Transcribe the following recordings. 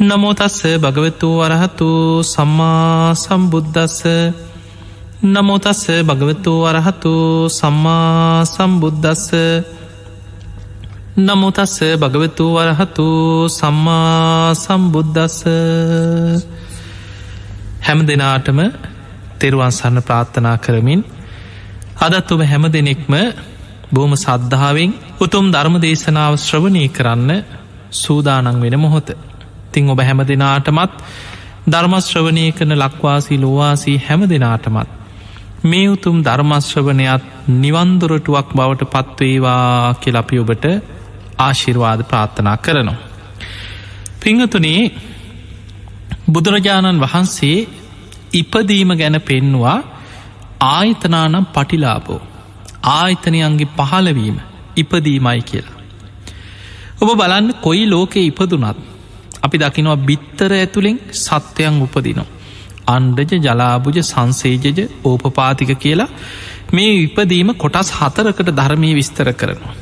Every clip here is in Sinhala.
නමෝතස්ස භගවතු වරහතු සම්මා සම්බුද්ධස්ස නමෝතස්ස භගවතු වරහතු සම්මා සම්බුද්ධස්ස නමුතස්ස භගවතු වරහතු සම්මා සම්බුද්ධස්ස හැම දෙනාටම තෙරුවන්සන්න ප්‍රාර්ථනා කරමින් අදත් ඔබ හැම දෙනෙක්ම බෝම සද්ධාවෙන් උතුම් ධර්ම දේශනාව ශ්‍රවණය කරන්න සූදානන් වෙන මොහොත. තිං ඔබ හැම දෙනාටමත් ධර්මශ්‍රවනය කරන ලක්වාසී ලෝවාසී හැම දෙනාටමත්. මේ උතුම් ධර්මශ්‍රවනයත් නිවන්දුරටුවක් බවට පත්වේවා කෙලපි ඔබට ආශිර්වාද ප්‍රාර්ථනා කරනවා. පිංහතුනේ බුදුරජාණන් වහන්සේ ඉපදීම ගැන පෙන්නවා ආයතනානම් පටිලාබෝ ආයතනයන්ගේ පහලවීම ඉපදීමයි කියලා. ඔබ බලන්න කොයි ලෝකෙ ඉපදුනත් අපි දකිනවා බිත්තර ඇතුළෙන් සත්‍යයන් උපදිනවා. අන්ඩජ ජලාභුජ සංසේජජ ඕපපාතික කියලා මේ ඉපදීම කොටස් හතරකට ධර්මය විස්තර කරනවා.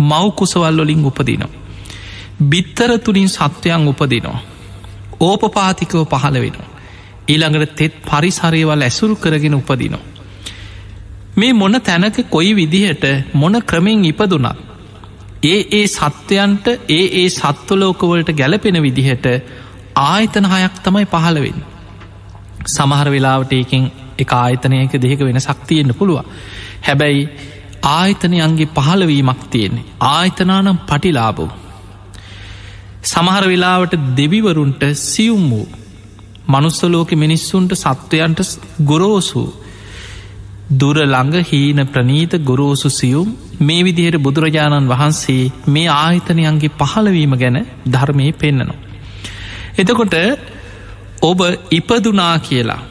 මව් කුසවල්ලොලින් උපදිනවා. බිත්තර තුළින් සත්වයන් උපදිනවා. ඕපපාතිකව පහළ වෙනවා. ඊළඟට තෙත් පරිසරයවල් ඇසුරු කරගෙන උපදිනවා. මේ මොන තැනක කොයි විදිහට මොන ක්‍රමෙන් ඉපදුනත් ඒ ඒ සත්වයන්ට ඒ ඒ සත්වලෝකවලට ගැලපෙන විදිහට ආයතන හයක් තමයි පහළවෙන්න. සමහර වෙලාවට ඒකින් එක ආයතනයක දෙක වෙන සක්තියෙන්න්න පුළුව. හැබැයි ආයතනයන්ගේ පහළවීමක් තියෙන්නේ ආයතනානම් පටිලාබෝ. සමහර වෙලාවට දෙවිවරුන්ට සියුම් වූ මනුස්සලෝක මිනිස්සුන්ට සත්වයන්ට ගොරෝසූ දුර ළඟ හීන ප්‍රනීත ගොරෝසු සියුම් මේ විදිහයට බුදුරජාණන් වහන්සේ මේ ආහිතනයන්ගේ පහළවීම ගැන ධර්මය පෙන්න්නනවා. එතකොට ඔබ ඉපදුනා කියලා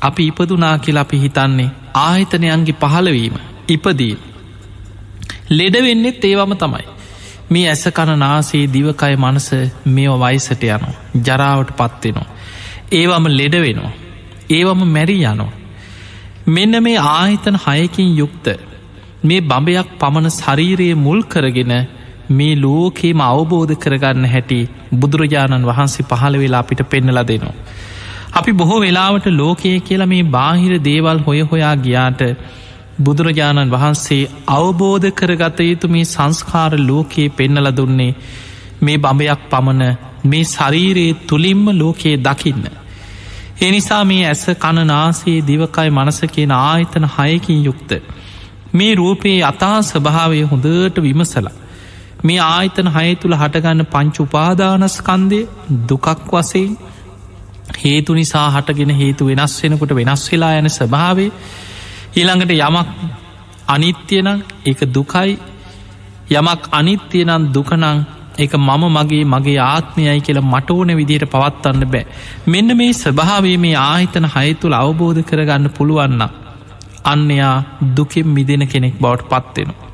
අපි ඉපදුනා කියලා අපි හිතන්නේ ආහිතනයන්ගේ පහළවීම ඉපදී. ලෙඩවෙන්නෙත් ඒවම තමයි. මේ ඇස කණනාසේ දිවකය මනස මෙෝ වයිසට යනවා ජරාවට පත්වෙනවා. ඒවම ලෙඩ වෙනවා. ඒවම මැරි යනවා. මෙන්න මේ ආහිතන හයකින් යුක්ත මේ බඹයක් පමණ ශරීරයේ මුල් කරගෙන මේ ලෝකේම අවබෝධ කරගන්න හැටි බුදුරජාණන් වහන්සේ පහළ වෙලා අපිට පෙන්නල දෙනවා. අපි බොහෝ වෙලාවට ලෝකයේ කියලා මේ බාහිර දේවල් හොය හොයා ගියාට බුදුරජාණන් වහන්සේ අවබෝධ කරගත යුතු මේ සංස්කාර ලෝකයේ පෙන්නල දුන්නේ මේ බඹයක් පමණ මේ ශරීරයේ තුළින්ම ලෝකයේ දකින්න. එනිසා මේ ඇස කණනාසේ දිවකයි මනස කියෙන ආයතන හයකින් යුක්ත. මේ රූපයේ අතා ස්වභාවය හොඳට විමසලා. මේ ආයතන හය තුළ හටගන්න පංචු උපාදානස්කන්දය දුකක් වසේ හේතු නිසා හටගෙන හේතු වෙනස් වෙනකොට වෙනස් වෙලා යන ස්වභාවේ ඊළඟට යමක් අනිත්‍යනම් එක දුකයි යමක් අනිත්‍යනන් දුකනං එක මම මගේ මගේ ආත්මයයි කියලා මට ඕන විදියට පවත්වන්න බෑ මෙන්න මේ ස්වභාවේ මේ ආහිතන හය තුළ අවබෝධ කරගන්න පුළුවන්න අන්නයා දුකෙන් මිදෙන කෙනෙක් බවට පත්වෙනවා.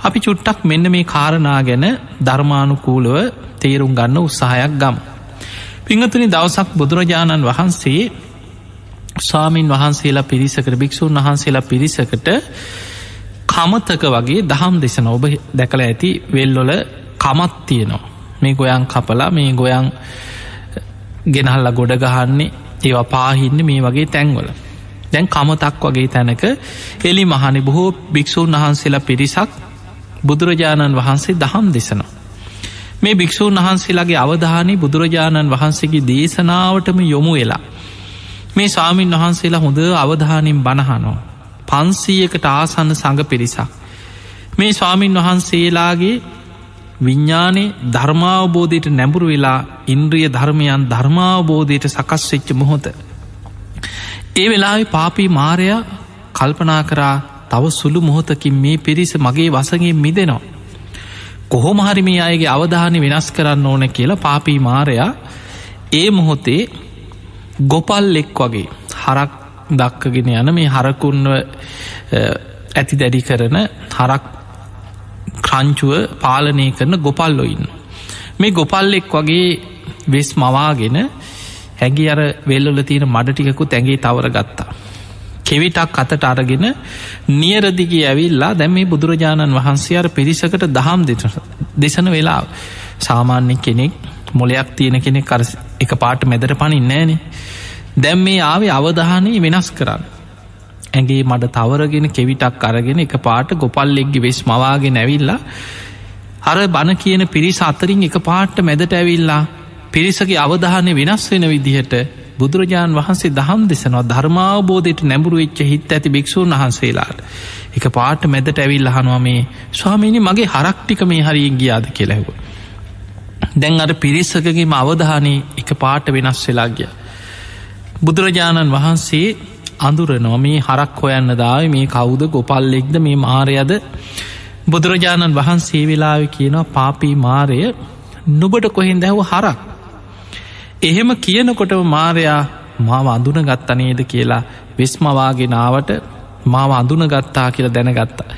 අපි චුට්ටක් මෙන්න මේ කාරණා ගැන ධර්මානුකූලව තේරුම් ගන්න උත්සාහයක් ගම්. පිංහතුනි දවසක් බුදුරජාණන් වහන්සේ ස්වාමීන් වහන්සේලා පිරිසකට භික්‍ෂූන් වහන්සේලා පිරිසකට කමතක වගේ දහම් දෙසන ඔබ දැකළ ඇති වෙල්ලොල කමත් තියෙනවා. මේ ගොයන් කපලා මේ ගොයන් ගෙනහල්ල ගොඩ ගහන්නේ ඒවා පාහින්න මේ වගේ තැන්වල. දැන් කමතක් වගේ තැනක එලි මහනි බොහෝ භික්‍ෂූන් වහන්සේලා පිරිසක් බුදුරජාණන් වහන්සේ දහම් දෙසනවා. මේ භික්‍ෂූන් වහන්සේලාගේ අවධානය බුදුරජාණන් වහන්සේගේ දේශනාවටම යොමු වෙලා මේ ස්වාමීන් වහන්සේලා හොඳ අවධානින් බණහනෝ පන්සීයකට ආසන්න සඟ පිරිසක්. මේ ස්වාමීන් වහන්සේලාගේ විඤ්ඥානේ ධර්මාවබෝධයට නැඹුරු වෙලා ඉන්ද්‍රිය ධර්මයන් ධර්මාවබෝධයට සකස් වෙච්ච මොහොත. ඒ වෙලාවෙ පාපී මාරයා කල්පනා කරා තව සුළු මොහොතකින් මේ පිරිස මගේ වසගේ මිදෙනවා. කොහොමහරි මේ අයගේ අවධානය වෙනස් කරන්න ඕන කියලා පාපී මාරයා ඒ මොහොතේ ගොපල් එක් වගේ හරක් දක්කගෙන යන මේ හරකුන්ව ඇති දැඩි කරන හරක් ක්‍රංචුව පාලනය කරන ගොපල්ලො ඉන්න. මේ ගොපල්ලෙක් වගේ වෙස් මවාගෙන හැගි අර වෙල්ලොල තියෙන මඩටිකකු තැගේ තවර ගත්තා. කෙවිටක් අතට අරගෙන නියරදිගේ ඇවිල්ලා දැම මේ බුදුරජාණන් වහන්සේ අර පිරිසකට දහම් දෙසන වෙලා සාමාන්‍ය කෙනෙක් මොලයක් තියෙන කෙනෙ කර එක පාට මැදට පනින් නෑනේ දැම් මේ ආවේ අවධානය වෙනස් කරන්න ඇගේ මට තවරගෙන කෙවිටක් අරගෙන එක පාට ගොපල්ලෙක්ගි වෙස් මවාගෙන ඇවිල්ලා අර බණ කියන පිරිස අතරින් එක පාට්ට මැදට ඇවිල්ලා පිරිසගේ අවධානය වෙනස් වෙන විදිහට බුදුරජාණන් වහන්සේ දහම් දෙසනවා ධර්මාවබෝධයට නැඹුරු වෙච්ච හිත් ඇති භික්‍ෂූන් වහන්සේලාට. එක පාට මැදට ඇවිල් අහනවා මේ ස්වාමීනි මගේ හරක්ටික මේ හරියෙන් ගියාද කෙලැහුව දැන් අර පිරිස්සකගේම අවධානී එක පාට වෙනස් වෙලා ගිය. බුදුරජාණන් වහන්සේ අඳුරනවා. මේ හරක් හොයන්න දාව මේ කවුද? ගොපල්ලෙක්ද? මේ මාරයද? බුදුරජාණන් වහන්සේ වෙලාව කියනවා පාපී මාරය නුබට කොහෙන් දැහව හරක්? එහෙම කියනකොටව මාරයා මාව අඳුන ගත්තනේද කියලා වෙස්මවාගෙනාවට මාව අඳුන ගත්තා කියලා දැනගත්තා.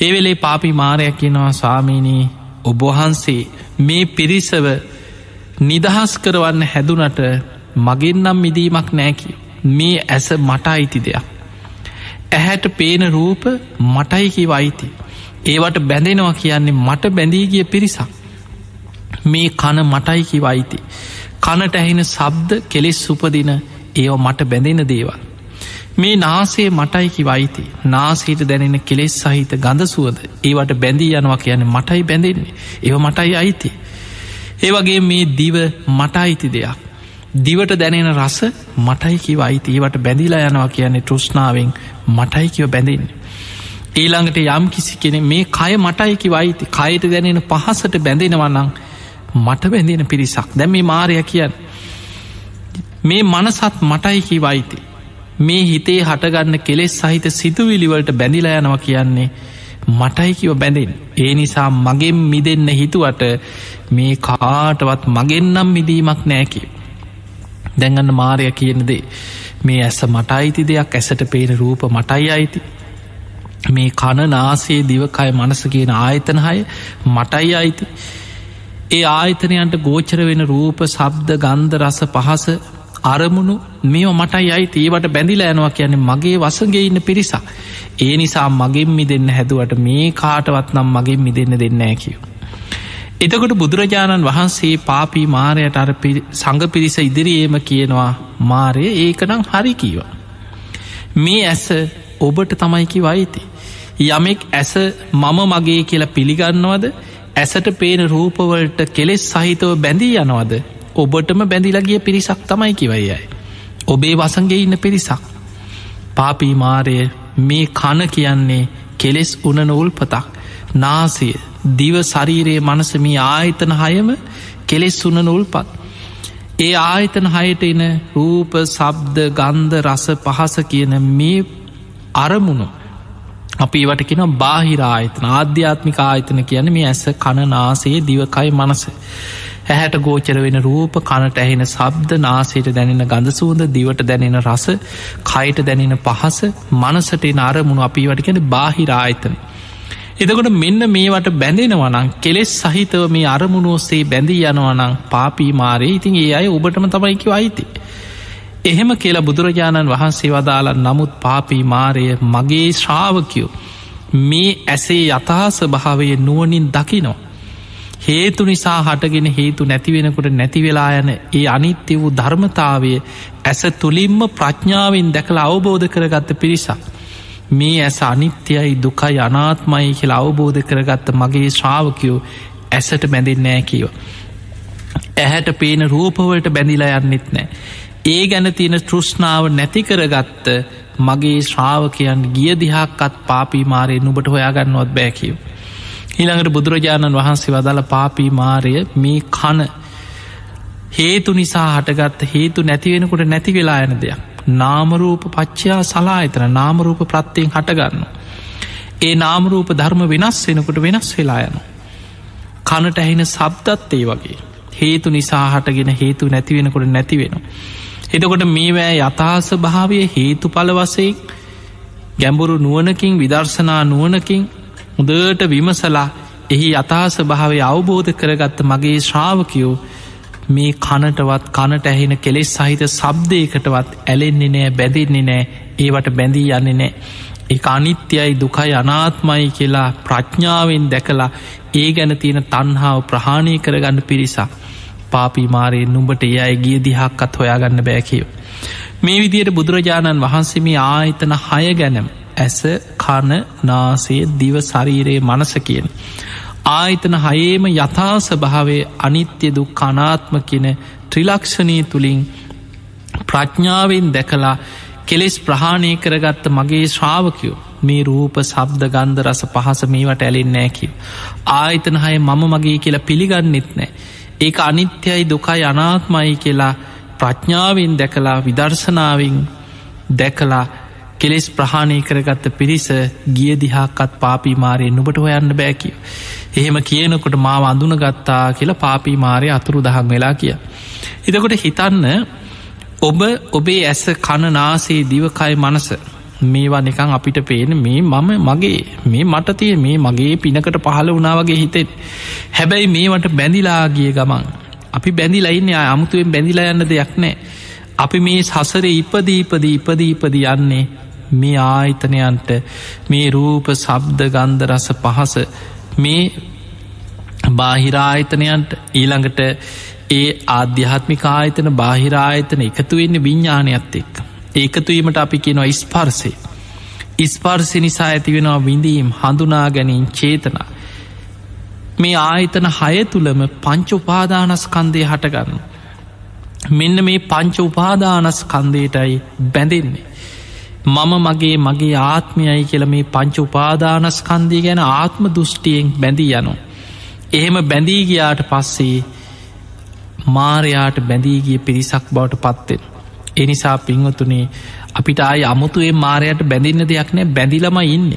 ඒවෙලේ පාපි මාරයක් කියනවා ස්වාමීනී ඔබහන්සේ මේ පිරිසව නිදහස් කරවන්න හැදුනට මගෙන්නම් මිදීමක් නෑකිය. මේ ඇස මට අයිති දෙයක්. ඇහැට පේන රූප මටයිකි වයිති. ඒවට බැඳෙනවා කියන්නේ මට බැඳීගිය පිරිසක්. මේ කන මටයිකි වයිති. කනට ඇහෙන සබ්ද කෙලෙස් උපදින ඒව මට බැඳෙන දේවල්. මේ නාසේ මටයිකි වයිති නාසීට දැනෙන කෙලෙස් සහිත ගඳ සුවද ඒවට බැඳී යනවා කියන මටයි බැඳෙන්නේ ඒව මටයි අයිති. ඒවගේ මේ දිව මට අයිති දෙයක්. දිවට දැනෙන රස මටයිකි වයිති ඒවට බැඳිලා යනවා කියන්නේ තෘෂ්නාවෙන් මටයිකිව බැඳෙන්නේ. ඊළඟට යම් කිසි කෙනෙ මේ කය මටයිකි වයිති කයට දැනෙන පහසට බැඳෙනවන්නං මට බැඳෙන පිරිසක්. දැම මේ මාරය කියන්න. මේ මනසත් මටයිකි වයිති මේ හිතේ හටගන්න කෙලෙස් සහිත සිතුවිලිවලට බැඳිලා යනවා කියන්නේ මටයිකිව බැඳෙන් ඒ නිසා මගෙන් මිදන්න හිතුවට මේ කාටවත් මගෙන්නම් මිදීමක් නෑකි දැඟන්න මාරය කියනදේ මේ ඇස මටයිති දෙයක් ඇසට පේන රූප මටයි අයිති. මේ කණ නාසේ දිවකය මනස කියන ආයතනහය මටයි අයිති. ඒ ආයතනයන්ට ගෝචර වෙන රූප සබ්ද ගන්ධ රස පහස අරමුණු මේ මටයි අයිති. ඒවට බැඳිලා යනවා කියන්නේ මගේ වසගේ ඉන්න පිරිසක්. ඒ නිසා මගෙන් මි දෙන්න හැදුවට මේ කාටවත් නම් මගෙන් මි දෙන්න දෙන්නෑ කියව. එතකොට බුදුරජාණන් වහන්සේ පාපී මාරයට අර සඟ පිරිස ඉදිරියේම කියනවා මාරය ඒකනම් හරි කීව. මේ ඇස ඔබට තමයිකි වයිති. යමෙක් ඇස මම මගේ කියලා පිළිගන්නවද ඇසට පේන රූපවලට කෙලෙස් සහිතව බැඳී යනවද ඔබටම බැඳිලගිය පිරිසක් තමයි කිවයියයි. ඔබේ වසන්ගේ ඉන්න පිරිසක්. පාපී මාරය මේ කන කියන්නේ කෙලෙස් උන නොවුල් පතක් නාසය දිව ශරීරයේ මනසමී ආයතන හයම කෙලෙස් උන නොවල් පත්. ඒ ආයතන හයට එන රූප සබ්ද ගන්ධ රස පහස කියන මේ අරමුණු අපි වට කියෙන බාහිරායතන ආධ්‍යාත්මික ආයතන කියන මේ ඇස කණනාසේ දිවකයි මනස. ඇහැට ගෝචර වෙන රූප කනට ඇහෙන සබ්ද නාසයට දැනෙන ගඳ සූද දිවට දැනෙන රස කයිට දැනෙන පහස මනසට නරමුණු අපි වට කියෙන බාහිරායතන. එතකොට මෙන්න මේවට බැඳෙනවනං කෙලෙස් සහිතව මේ අරමුණ ඔස්සේ බැඳී යනවනං පාපී මාරය ඉතින් ඒ අය ඔබටම තමයිකි අයිති. එහෙම කියලා බුදුරජාණන් වහන්සේ වදාලා නමුත් පාපී මාරය මගේ ශ්‍රාවකයෝ මේ ඇසේ යථහස භාවය නුවනින් දකිනෝ. හේතු නිසා හටගෙන හේතු නැතිවෙනකොට නැතිවෙලා යන ඒ අනිත්‍ය වූ ධර්මතාවය ඇස තුළින්ම ප්‍රඥාවෙන් දැකළ අවබෝධ කරගත්ත පිරිසක්. මේ ඇස අනිත්‍යයි දුකයි අනාත්මයි කියලා අවබෝධ කරගත්ත මගේ ශ්‍රාවකයෝ ඇසට බැඳෙන්නෑ කියව. ඇහැට පේන රූපවලට බැඳිලා යන්නෙත් නෑ. ඒ ගැන තියෙන තෘෂ්ණාව නැතිකරගත්ත මගේ ශ්‍රාවකයන් ගිය දිහක්කත් පාපී මාරය නුබට හොයාගන්නවත් බෑකිව. ඊළඟට බුදුරජාණන් වහන්සේ වදාළ පාපී මාරය මේ කන හේතු නිසා හටගත්ත හේතු නැතිවෙනකොට නැති වෙලා යන දෙයක්. නාමරූප පච්චයා සලා එතන නාමරූප ප්‍රත්තියෙන් හටගන්න. ඒ නාමරූප ධර්ම වෙනස් වෙනකොට වෙනස් වෙලා යන. කනට ඇහෙන සබ්දත් ඒ වගේ. හේතු නිසා හටගෙන හේතු නැතිවෙනකොට නැතිවෙනවා. එතකොට මේවෑ යථාස භාවය හේතු පල වසයෙන් ගැඹුරු නුවනකින් විදර්ශනා නුවනකින් හොදට විමසලා එහි අතාස භාවය අවබෝධ කරගත්ත මගේ ශ්‍රාවකයෝ මේ කනටවත් කනට ඇහෙන කෙලෙස් සහිත සබ්දයකටවත් ඇලෙන්නේ නෑ බැඳෙන්නේ නෑ ඒවට බැඳී යන්නේ නෑ ඒ අනිත්‍යයි දුකයි අනාත්මයි කියලා ප්‍රඥාවෙන් දැකලා ඒ ගැන තියෙන තන්හාාව ප්‍රහාණය කරගන්න පිරිසක් පාපිමාරයෙන් නුඹට ඒ අය ගිය දිහක්කත් හොයාගන්න බෑකිව. මේ විදියට බුදුරජාණන් වහන්සේම ආයතන හය ගැනම් ඇස කණ නාසේ දිව ශරීරයේ මනස කියන. ආයතන හයේම යථාස භාවේ අනිත්‍ය දුක් කනාත්ම කියන ත්‍රිලක්ෂණී තුළින් ප්‍රඥාවෙන් දැකලා කෙලෙස් ප්‍රහාණය කරගත්ත මගේ ශ්‍රාවකයෝ මේ රූප සබ්ද ගන්ධ රස පහස මේවට ඇලෙන්නෑ කිව. ආයතන හය මම මගේ කියලා පිළිගන්නෙත් නෑ. ඒක අනිත්‍යයි දුකයි අනාත්මයි කියලා ප්‍රඥාවෙන් දැකලා විදර්ශනාවෙන් දැකලා කෙලෙස් ප්‍රහාණය කරගත්ත පිරිස ගිය දිහාකත් පාපී මාරය නුබට හොයන්න බෑකිව. එහෙම කියනකොට මාව අඳුන ගත්තා කියලා පාපී මාරය අතුරු දහක් වෙලා කිය. එතකොට හිතන්න ඔබ ඔබේ ඇස කණනාසේ දිවකයි මනස මේවා නිකං අපිට පේන මේ මම මගේ මේ මට තිය මේ මගේ පිනකට පහල වනා වගේ හිතෙත් හැබැයි මේවට බැඳිලාගිය ගමන් අපි බැඳිලයින්න අමුතුවෙන් බැඳිලා යන්න දෙයක් නෑ අපි මේ සසර ඉපදීපද ඉපදීපද යන්නේ මේ ආයිතනයන්ට මේ රූප සබ්ද ගන්ධ රස පහස මේ බාහිරායතනයන්ට ඊළඟට ඒ ආධ්‍යාත්මික ආයතන බාහිරායතන එකතු වෙන්න විඤ්ඥානයත් එක්. ඒකතුවීමට අපි කියනවා ස්පර්සේ. ඉස්පර්සි නිසා ඇතිවෙනවා විඳීම් හඳුනා ගැනීම් චේතනා. මේ ආයතන හය තුළම පංච උපාදානස්කන්දය හටගන්න. මෙන්න මේ පංච උපාදානස් කන්දේටයි බැඳෙන්නේ. මම මගේ මගේ ආත්මයයි කියල මේ පංච උපාදානස්කන්දී ගැන ආත්ම දෘෂ්ටියෙන් බැඳී යනු. එහෙම බැඳී ගියාට පස්සේ මාරයාට බැඳීගිය පිරිසක් බවට පත්වෙන්. එනිසා පින්වතුනේ අපිට ආය අමුතුේ මාරයට බැඳින්න දෙයක් නෑ බැඳිලම ඉන්න.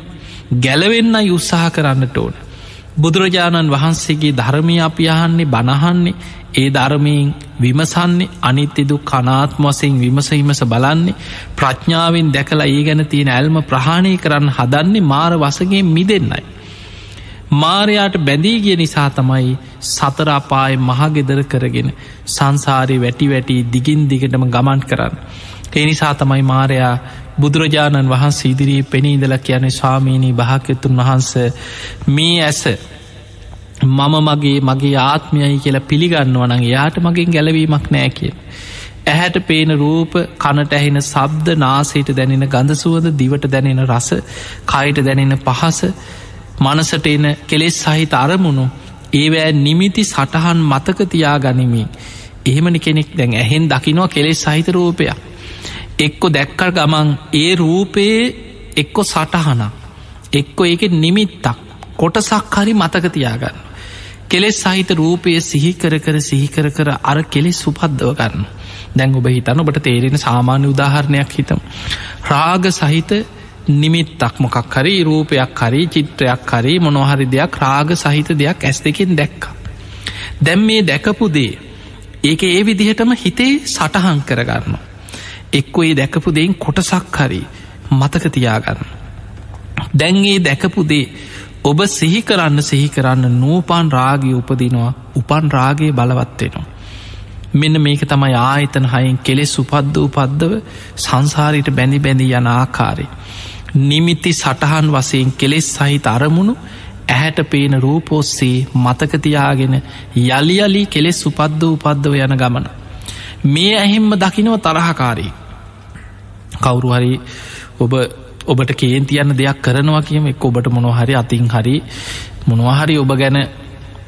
ගැලවෙන්න උත්සාහ කරන්නට ඕන. බුදුරජාණන් වහන්සේගේ ධර්මය අපි අහන්නේ බණහන්නේ ඒ ධර්මයෙන් විමසන්නේ අනිත්‍යදු කනාත්මවසයෙන් විමසහිමස බලන්නේ ප්‍රඥාවෙන් දැකලා ඒ ගැන තියෙන ඇල්ම ප්‍රහාණය කරන්න හදන්නේ මාර වසගේ මිදෙන්නයි. මාරයාට බැඳී ගිය නිසා තමයි සතරාපාය මහගෙදර කරගෙන සංසාරය වැටි වැටි දිගින් දිගටම ගමන් කරන්න. ඒ නිසා තමයි මාරයා බුදුරජාණන් වහන්ස ඉදිරී පෙනීදල කියන ස්වාමීණී භාක්‍යතුන් වහන්ස මේ ඇස මම මගේ මගේ ආත්මයයි කියලා පිළිගන්නවනං යාට මගින් ගැලවීමක් නෑ කිය. ඇහැට පේන රූප කනට ඇහෙන සබ්ද නාසේට දැනෙන ගඳසුවද දිවට දැනෙන රස කයිට දැනෙන පහස මනසට එන කෙලෙස් සහිත අරමුණු ඒවෑ නිමිති සටහන් මතකතියා ගනිමින් එහෙමනි කෙනෙක් දැන් ඇහෙන් දකිනවා කෙලෙස් සහිත රූපයක්. එක්කො දැක්කල් ගමන් ඒ රූපයේ එක්කො සටහන එක්කො ඒක නිමිත්තක් කොටසක් හරි මතකතියාගන්න කෙලෙස් සහිත රූපය සිහිකර කර සිහිකර කර අර කෙලෙස් සුපද්දව කරන්න දැන් ඔබ හිතන්න ඔබට තේරෙන සාමාන්‍ය උදාහරණයක් හිතම්. රාග සහිත නිමිත්තක් මොකක් හරි රූපයක් හරි චිත්‍රයක් හරි මොනොහරි දෙයක් රාග සහිත දෙයක් ඇස් දෙකින් දැක්ක. දැම් මේ දැකපු දේ ඒක ඒ විදිහටම හිතේ සටහන් කරගන්න එක්කො ඒ දැකපු දෙයින් කොටසක් හරි මතක තියාගන්න. දැන්ගේ දැකපු දේ ඔබ සිහි කරන්න සිහි කරන්න නූපාන් රාගය උපදිනවා උපන් රාගේ බලවත්වෙනවා. මෙන්න මේක තමයි ආයතන හයින් කෙලෙස් උපද්ද උපද්දව සංසාරයට බැඳි බැඳී යන ආකාරය. නිමිති සටහන් වසයෙන් කෙලෙස් සහිත අරමුණු ඇහැට පේන රූපෝස්සේ මතකතියාගෙන යළි අලි කෙලෙස් උපද්ද උපද්දව යන ගමන. මේ ඇහෙම්ම දකිනව තරහකාරී. කවුරු හරි ඔබ ඔබට කේන් තියන්න දෙයක් කරනවා කියම එක් ඔබට මොනොහරි අතින් හරි මොනවාහරි ඔබ ගැන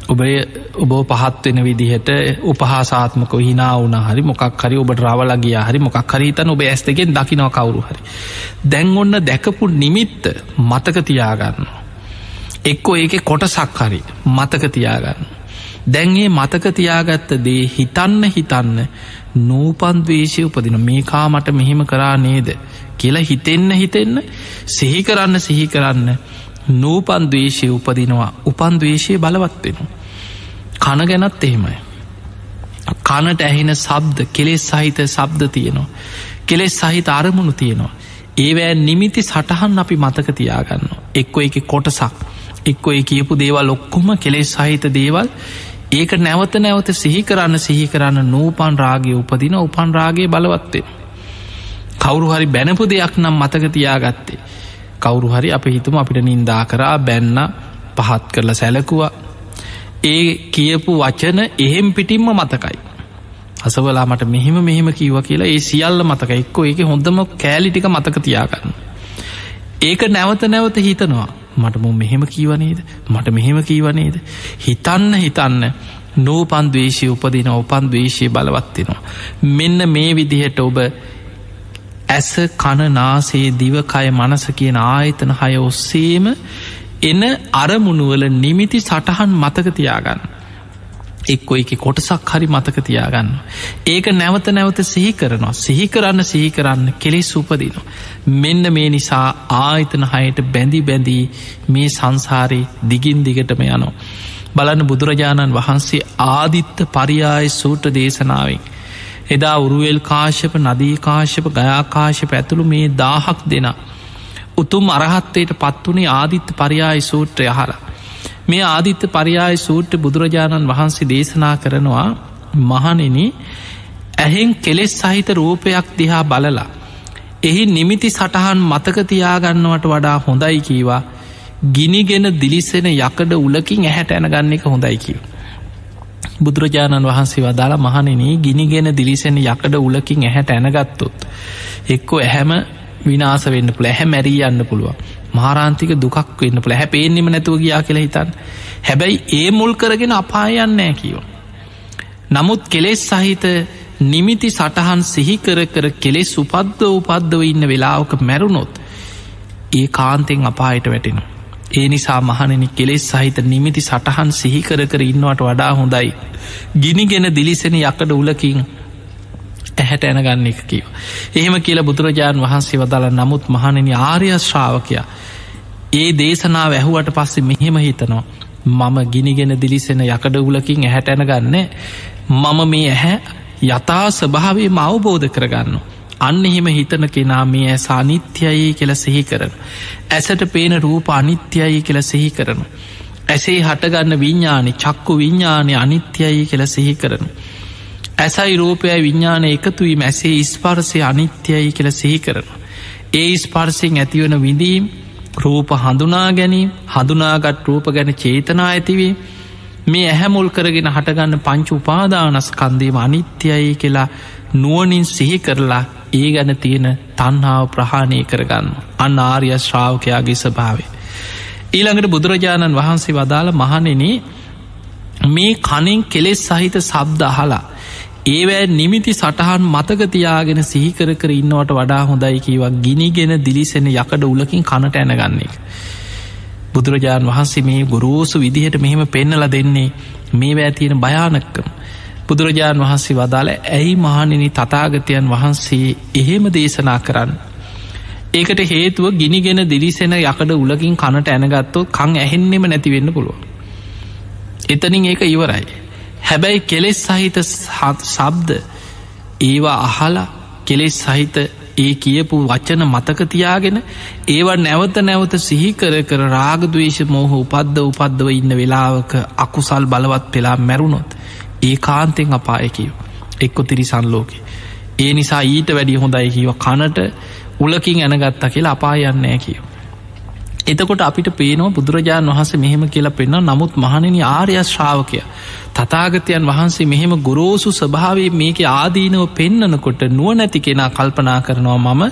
ඔබේ ඔබ පහත්වෙන විදිහට උපහසාත්මක හිනා වන හරි මොකක් හරි ඔබට රවලගේ හරි මොකක් හරිතන ඔබ ඇස්තකෙන් දකිනව කවරු හරි. දැන් ඔන්න දැකපු නිමිත්ත මතක තියාගන්න. එක්කෝ ඒක කොටසක් හරි මතක තියාගන්න. දැන්ගේ මතක තියාගත්ත දේ හිතන්න හිතන්න නූපන්දවේශය උපදින මේකා මට මෙහෙම කරා නේද කියලා හිතෙන්න හිතෙන්න සිහි කරන්න සිහි කරන්න නූපන්දවේශය උපදිනවා උපන්දවේශය බලවත්වෙන. කන ගැනත් එහෙමයි. කනට ඇහෙන සබ්ද කෙලෙස් සහිත සබ්ද තියෙනවා. කෙලෙස් සහිත අරමුණු තියෙනවා. ඒවෑ නිමිති සටහන් අපි මතක තියාගන්න. එක්කො එක කොටසක් එක්කො ඒ කියපු දේවල් ඔක්කොම කෙලෙස් සහිත දේවල් ඒක නැවත නැවත සිහි කරන්න සිහි කරන්න නූපන් රාගය උපදින උපන් රාගේ බලවත්තේ. කවුරු හරි බැනපු දෙයක් නම් මතක තියාගත්තේ. කවුරු හරි අප හිතුම අපිට නින්දා කරා බැන්න පහත් කරලා සැලකුවා. ඒ කියපු වචන එහෙම් පිටිම්ම මතකයි. අසවලා මට මෙහෙම මෙහෙම කිව්ව කියලා ඒ සියල්ල මතක එක්කෝ ඒක හොඳම කෑලිටික මතක තියාගන්න. ඒක නැවත නැවත හිතනවා. මට මුම් මෙහෙම කීවනේද මට මෙහෙම කීවනේද හිතන්න හිතන්න නෝපන් දවේශය උපදින උපන් දවේශය බලවත්වෙනවා මෙන්න මේ විදිහට ඔබ ඇස කණනාසේ දිවකය මනස කියන ආයතන හය ඔස්සේම එන අරමුණුවල නිමිති සටහන් මතක තියාගන්න. එක්කො එක කොටසක් හරි මතක තියාගන්න. ඒක නැවත නැවත සිහි කරනවා සිහි කරන්න සිහි කරන්න කෙලෙස් උපදිනවා. මෙන්න මේ නිසා ආයතන හයට බැඳි බැඳී මේ සංසාරයේ දිගින් දිගටම යනවා. බලන්න බුදුරජාණන් වහන්සේ ආදිත්ත පරියාය සූට දේශනාවෙන්. එදා උරුවල් කාශ්‍යප නදීකාශ්‍යප ගයාකාශ්‍යප ඇතුළු මේ දාහක් දෙනා. උතුම් අරහත්තයට පත්වනේ ආදිත්ත පරියාය සූත්‍රය හලා. මේ ආදිත්ත පරියාය සූට්‍ර බුදුරජාණන් වහන්සේ දේශනා කරනවා මහනෙන ඇහෙන් කෙලෙස් සහිත රූපයක් දිහා බලලා. එහි නිමිති සටහන් මතකතියාගන්නවට වඩා හොඳයි කීවා ගිනිගෙන දිලිසෙන යකඩ උලකින් ඇහැට ඇනගන්න එක හොඳයි කිව. බුදුරජාණන් වහන්සේ වදාලා මහනෙන ගිනිගෙන දිලිසෙන යකඩ උලකින් ඇහැට ඇනගත්තොත්. එක්කෝ ඇහැම විනාස වෙන්න පුළ ඇහැ මැරී යන්න පුළුවන් මාරාන්තික දුකක් වෙන්න පුළ හැ පේෙන්නෙම නැතුව ගියා කියලා හිතන් හැබැයි ඒ මුල් කරගෙන අපායන්නෑ කියව. නමුත් කෙලෙස් සහිත නිමිති සටහන් සිහිකර කර කෙලෙස් උපද්ද උපද්දව ඉන්න වෙලාවක මැරුණොත් ඒ කාන්තෙන් අපායට වැටෙන. ඒ නිසා මහනෙනි කෙලෙස් සහිත නිමිති සටහන් සිහිකර කර ඉන්නවට වඩා හොඳයි. ගිනිගෙන දිලිසෙන යකඩ උලකින් ඇහැට ඇනගන්න එක කියව. එහෙම කියලා බුදුරජාණන් වහන්සේ වදල නමුත් මහණනි ආර්ය ශ්‍රාවකයා. ඒ දේශනාව ඇහුවට පස්සේ මෙහෙම හිතනවා. මම ගිනිගෙන දිලිසෙන යකඩ උලකින් ඇහැට ඇනගන්න මම මේ ඇහැ යතා ස්භාවේ ම අවබෝධ කරගන්න. අන්න එහෙම හිතන කෙනා මේ ඇස අනිත්‍යයි කියල සිහි කරන. ඇසට පේන රූප අනිත්‍යයි කියල සිහි කරන. ඇසේ හටගන්න විඤ්ඥානි චක්කු විඤ්ඥානය අනිත්‍යයි කියල සිහි කරන. ඇසයි රූපයයි විඤ්ඥාන එකතුවීම ඇසේ ස්පර්සය අනිත්‍යයි කියල සිහි කරන. ඒ ස්පර්සිෙන් ඇතිවන විඳීම් රූප හඳුනා ගැනීම් හඳුනාගත් රූප ගැන චේතනා ඇතිවේ මේ ඇහැමුල් කරගෙන හටගන්න පංචු උපාදානස්කන්දීම අනිත්‍යයි කියලා නුවනින් සිහි කරලා ඒ ගැන තියෙන තන්හාාව ප්‍රහාණය කරගන්න අන්න ආර්ය ශ්‍රාවකයාගේ ස්භාවේ. ඊළඟට බුදුරජාණන් වහන්සේ වදාළ මහනෙන මේ කනෙන් කෙලෙස් සහිත සබ්ද අහලා ඒවෑ නිමිති සටහන් මතකතියාගෙන සිහිකර කර ඉන්නවට වඩා හොඳයි කියවක් ගිනිගෙන දිලිසෙන යකඩ උලකින් කනට ඇනගන්නේ. බුදුරජාණන් වහන්සේ මේ ගොරෝසු විදිහට මෙහෙම පෙන්නල දෙන්නේ මේවෑ තියෙන භයානක්කම. බුදුරජාණන් වහන්සේ වදාළ ඇයි මහනිනි තතාගතයන් වහන්සේ එහෙම දේශනා කරන්න. ඒකට හේතුව ගිනිගෙන දිලිසෙන යකඩ උලකින් කනට ඇනගත්තෝ කං ඇහෙන්නෙම නැතිවෙන්න පුළුව. එතනින් ඒක ඉවරයි. හැබැයි කෙලෙස් සහිත සබ්ද ඒවා අහලා කෙලෙස් සහිත ඒ කියපු වච්චන මතකතියාගෙන ඒවා නැවත නැවත සිහිකර කර රාගදවේශ මෝහ උපද්ද උපද්දව ඉන්න වෙලාවක අකුසල් බලවත් පෙලා මැරුණොත් ඒ කාන්තෙන් අපායකිව එක්කො තිරිසන් ලෝකෙ. ඒ නිසා ඊට වැඩිය හොඳයි කියව. කනට උලකින් ඇනගත්තා කියලා අපායන්නෑ කියව. එතකොට අපිට පේනවා බුදුරජාණන් වහන්සේ මෙහෙම කියලා පෙන්න්න නමුත් මහණනි ආර්ය ශ්‍රාවකය තතාගතයන් වහන්සේ මෙහෙම ගොරෝසු ස්භාවේ මේක ආදීනව පෙන්නනකොට නුවනැති කෙනා කල්පනා කරනවා මම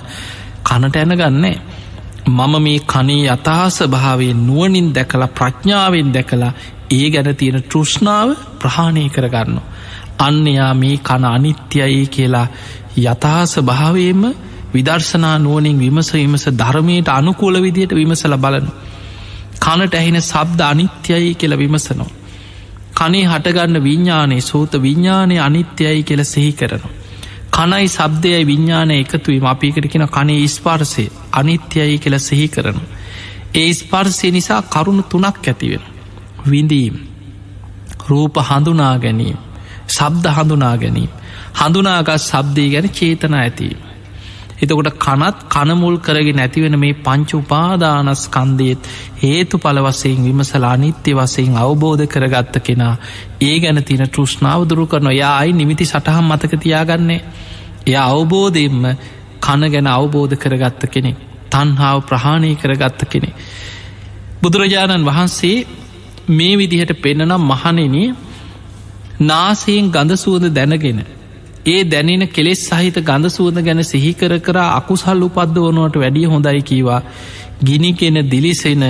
කනට ඇනගන්නේ මම මේ කනේ යථහස භාවේ නුවනින් දැකලා ප්‍රඥාවෙන් දැකලා ඒ ගැන තියෙන තෘෂ්ණාව ප්‍රහාණය කරගන්න. අන්නයා මේ කන අනිත්‍යයි කියලා යථහස භාවයම විදර්ශනා නුවනින් විමස විමස ධර්මයට අනුකූල විදියට විමසල බලන. කනට ඇහෙන සබ්ද අනිත්‍යයි කියල විමසනවා. කනේ හටගන්න විඤ්ඥානයේ සෝත විඤ්ඥානය අනිත්‍යයි කියල සෙහි කරනවා. කනයි සබ්දයයි විඤ්ඥානය එකතුවීම අපිකට කෙන කනේ ස්පාර්සය අනිත්‍යයි කියල සෙහි කරන. ඒ ස්පර්සය නිසා කරුණු තුනක් ඇතිවෙන. විඳීම් රූප හඳුනා ගැනීම සබ්ද හඳුනා ගැනීම හඳුනාගත් සබ්දය ගැන චේතනා ඇතිීම. එතකොට කනත් කනමුල් කරගෙන නැතිවෙන මේ පංච උපාදානස්කන්දයත් හේතු පලවසයෙන් විමසලා නිත්‍ය වසයෙන් අවබෝධ කරගත්ත කෙනා ඒ ගැන තින තෘෂ්ණාව දුරු කරන යායි නිමිති සටහම් මතක තියාගන්නේ. එය අවබෝධයෙන්ම කන ගැන අවබෝධ කරගත්ත කෙනෙ තන්හාාව ප්‍රහාණය කරගත්ත කෙනෙ බුදුරජාණන් වහන්සේ මේ විදිහට පෙන්නනම් මහනෙන නාසයෙන් ගඳ සුවඳ දැනගෙන ඒ දැනෙන කෙලෙස් සහිත ගඳ සුවඳ ගැන සිහිකර කර අකුසල් උපද්ද වනුවට වැඩිය හොඳයි කීවා ගිනි කෙන දිලිසෙන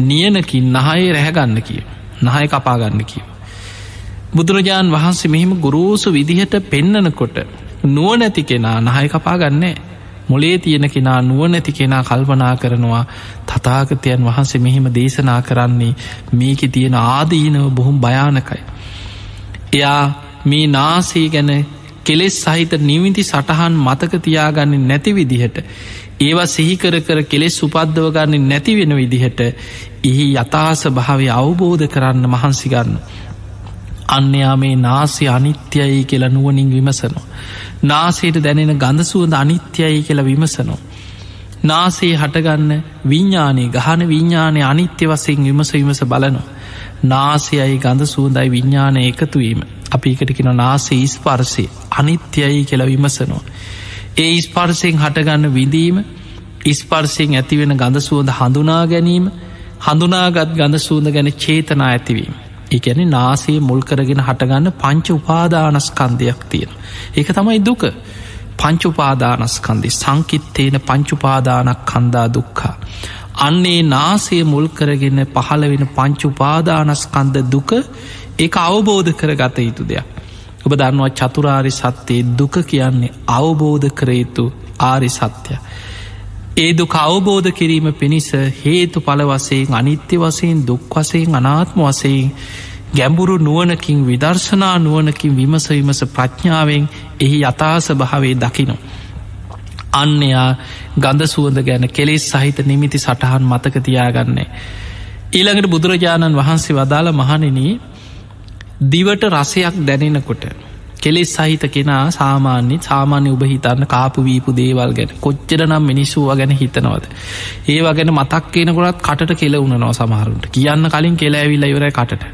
නියනකින් නහය රැහැගන්න කිය නහය කපාගන්න කිව. බුදුරජාණන් වහන්සේ මෙහිම ගුරෝසු විදිහට පෙන්නනකොට නුව නැති කෙනා නහය කපාගන්නේ මොලේ තියෙන කෙනා නුව නැති කෙනා කල්පනා කරනවා තතාගතයන් වහන්සේ මෙහෙම දේශනා කරන්නේ මේක තියෙන ආදීනව බොහොම භයානකයි. එයා මේ නාසේ ගැන කෙලෙස් සහිත නිවිති සටහන් මතක තියාගන්න නැති විදිහට ඒවා සිහිකර කර කෙලෙස් උපද්දව ගන්න නැති වෙන විදිහට එහි යථාස භාවය අවබෝධ කරන්න මහන්සිගන්න. අන්‍යයා මේ නාසය අනිත්‍යයි කියලා නුවනින් විමසනවා. නාසයට දැනෙන ගඳසුවද අනිත්‍යයි කියලා විමසනවා. නාසේ හටගන්න විඤ්ඥානය ගහන විඤ්ඥානය අනිත්‍ය වසයෙන් විමස විමස බලනවා. නාසයයි ගඳ සූදයි විඤ්ඥානය එකතුවීම අපි එකට කෙන නාසේ ස්පර්සය අනිත්‍යයි කියලා විමසනවා. ඒ ස්පර්සයෙන් හටගන්න විඳීම ඉස්පර්සයෙන් ඇතිවෙන ගඳ සුවඳ හඳුනා ගැනීම හඳුනාගත් ගඳ සූඳ ගැන චේතනා ඇතිවීම. එකැන නාසේ මුල් කරගෙන හටගන්න පංච උපාදානස්කන්දයක් තියෙන. ඒක තමයි දුක පංචුපාදානස්කන්දි සංකිත්තේන පංචුපාදානක් කන්දා දුක්කා. අන්නේ නාසේ මුල් කරගෙන පහළ වෙන පංචුපාදානස්කන්ද දුක ඒ අවබෝධ කර ගත යුතු දෙයක්. ඔබ දන්නවා චතුරාරි සත්‍යයේ දුක කියන්නේ අවබෝධ කරයුතු ආරි සත්‍යය. ඒ දුක අවබෝධ කිරීම පිණිස හේතු පල වසයෙන් අනිත්‍ය වසයෙන් දුක් වසයෙන් අනාත්ම වසයෙන් ගැඹුරු නුවනකින් විදර්ශනා නුවනකින් විමස විමස ප්‍රඥාවෙන් එහි අතාස භාවේ දකිනවා. අන්නයා ගඳ සුවඳ ගැන කෙලෙස් සහිත නිමිති සටහන් මතක තියාගන්නේ. ඊළඟට බුදුරජාණන් වහන්සේ වදාළ මහනෙනී දිවට රසයක් දැනෙනකොට කෙලෙස් සහිත කෙනා සාමාන්‍ය සාමාන්‍ය උබ හිතන්න කාපු වීපු දේවල් ගැන කොච්චර නම් මිනිස්සුව ගැන හිතනවද. ඒවා ගැන මතක් කියනකොටත් කටට කෙල උනනවා සමහරුන්ට කියන්න කලින් කෙල ඇවිල්ල ඉවර කටට.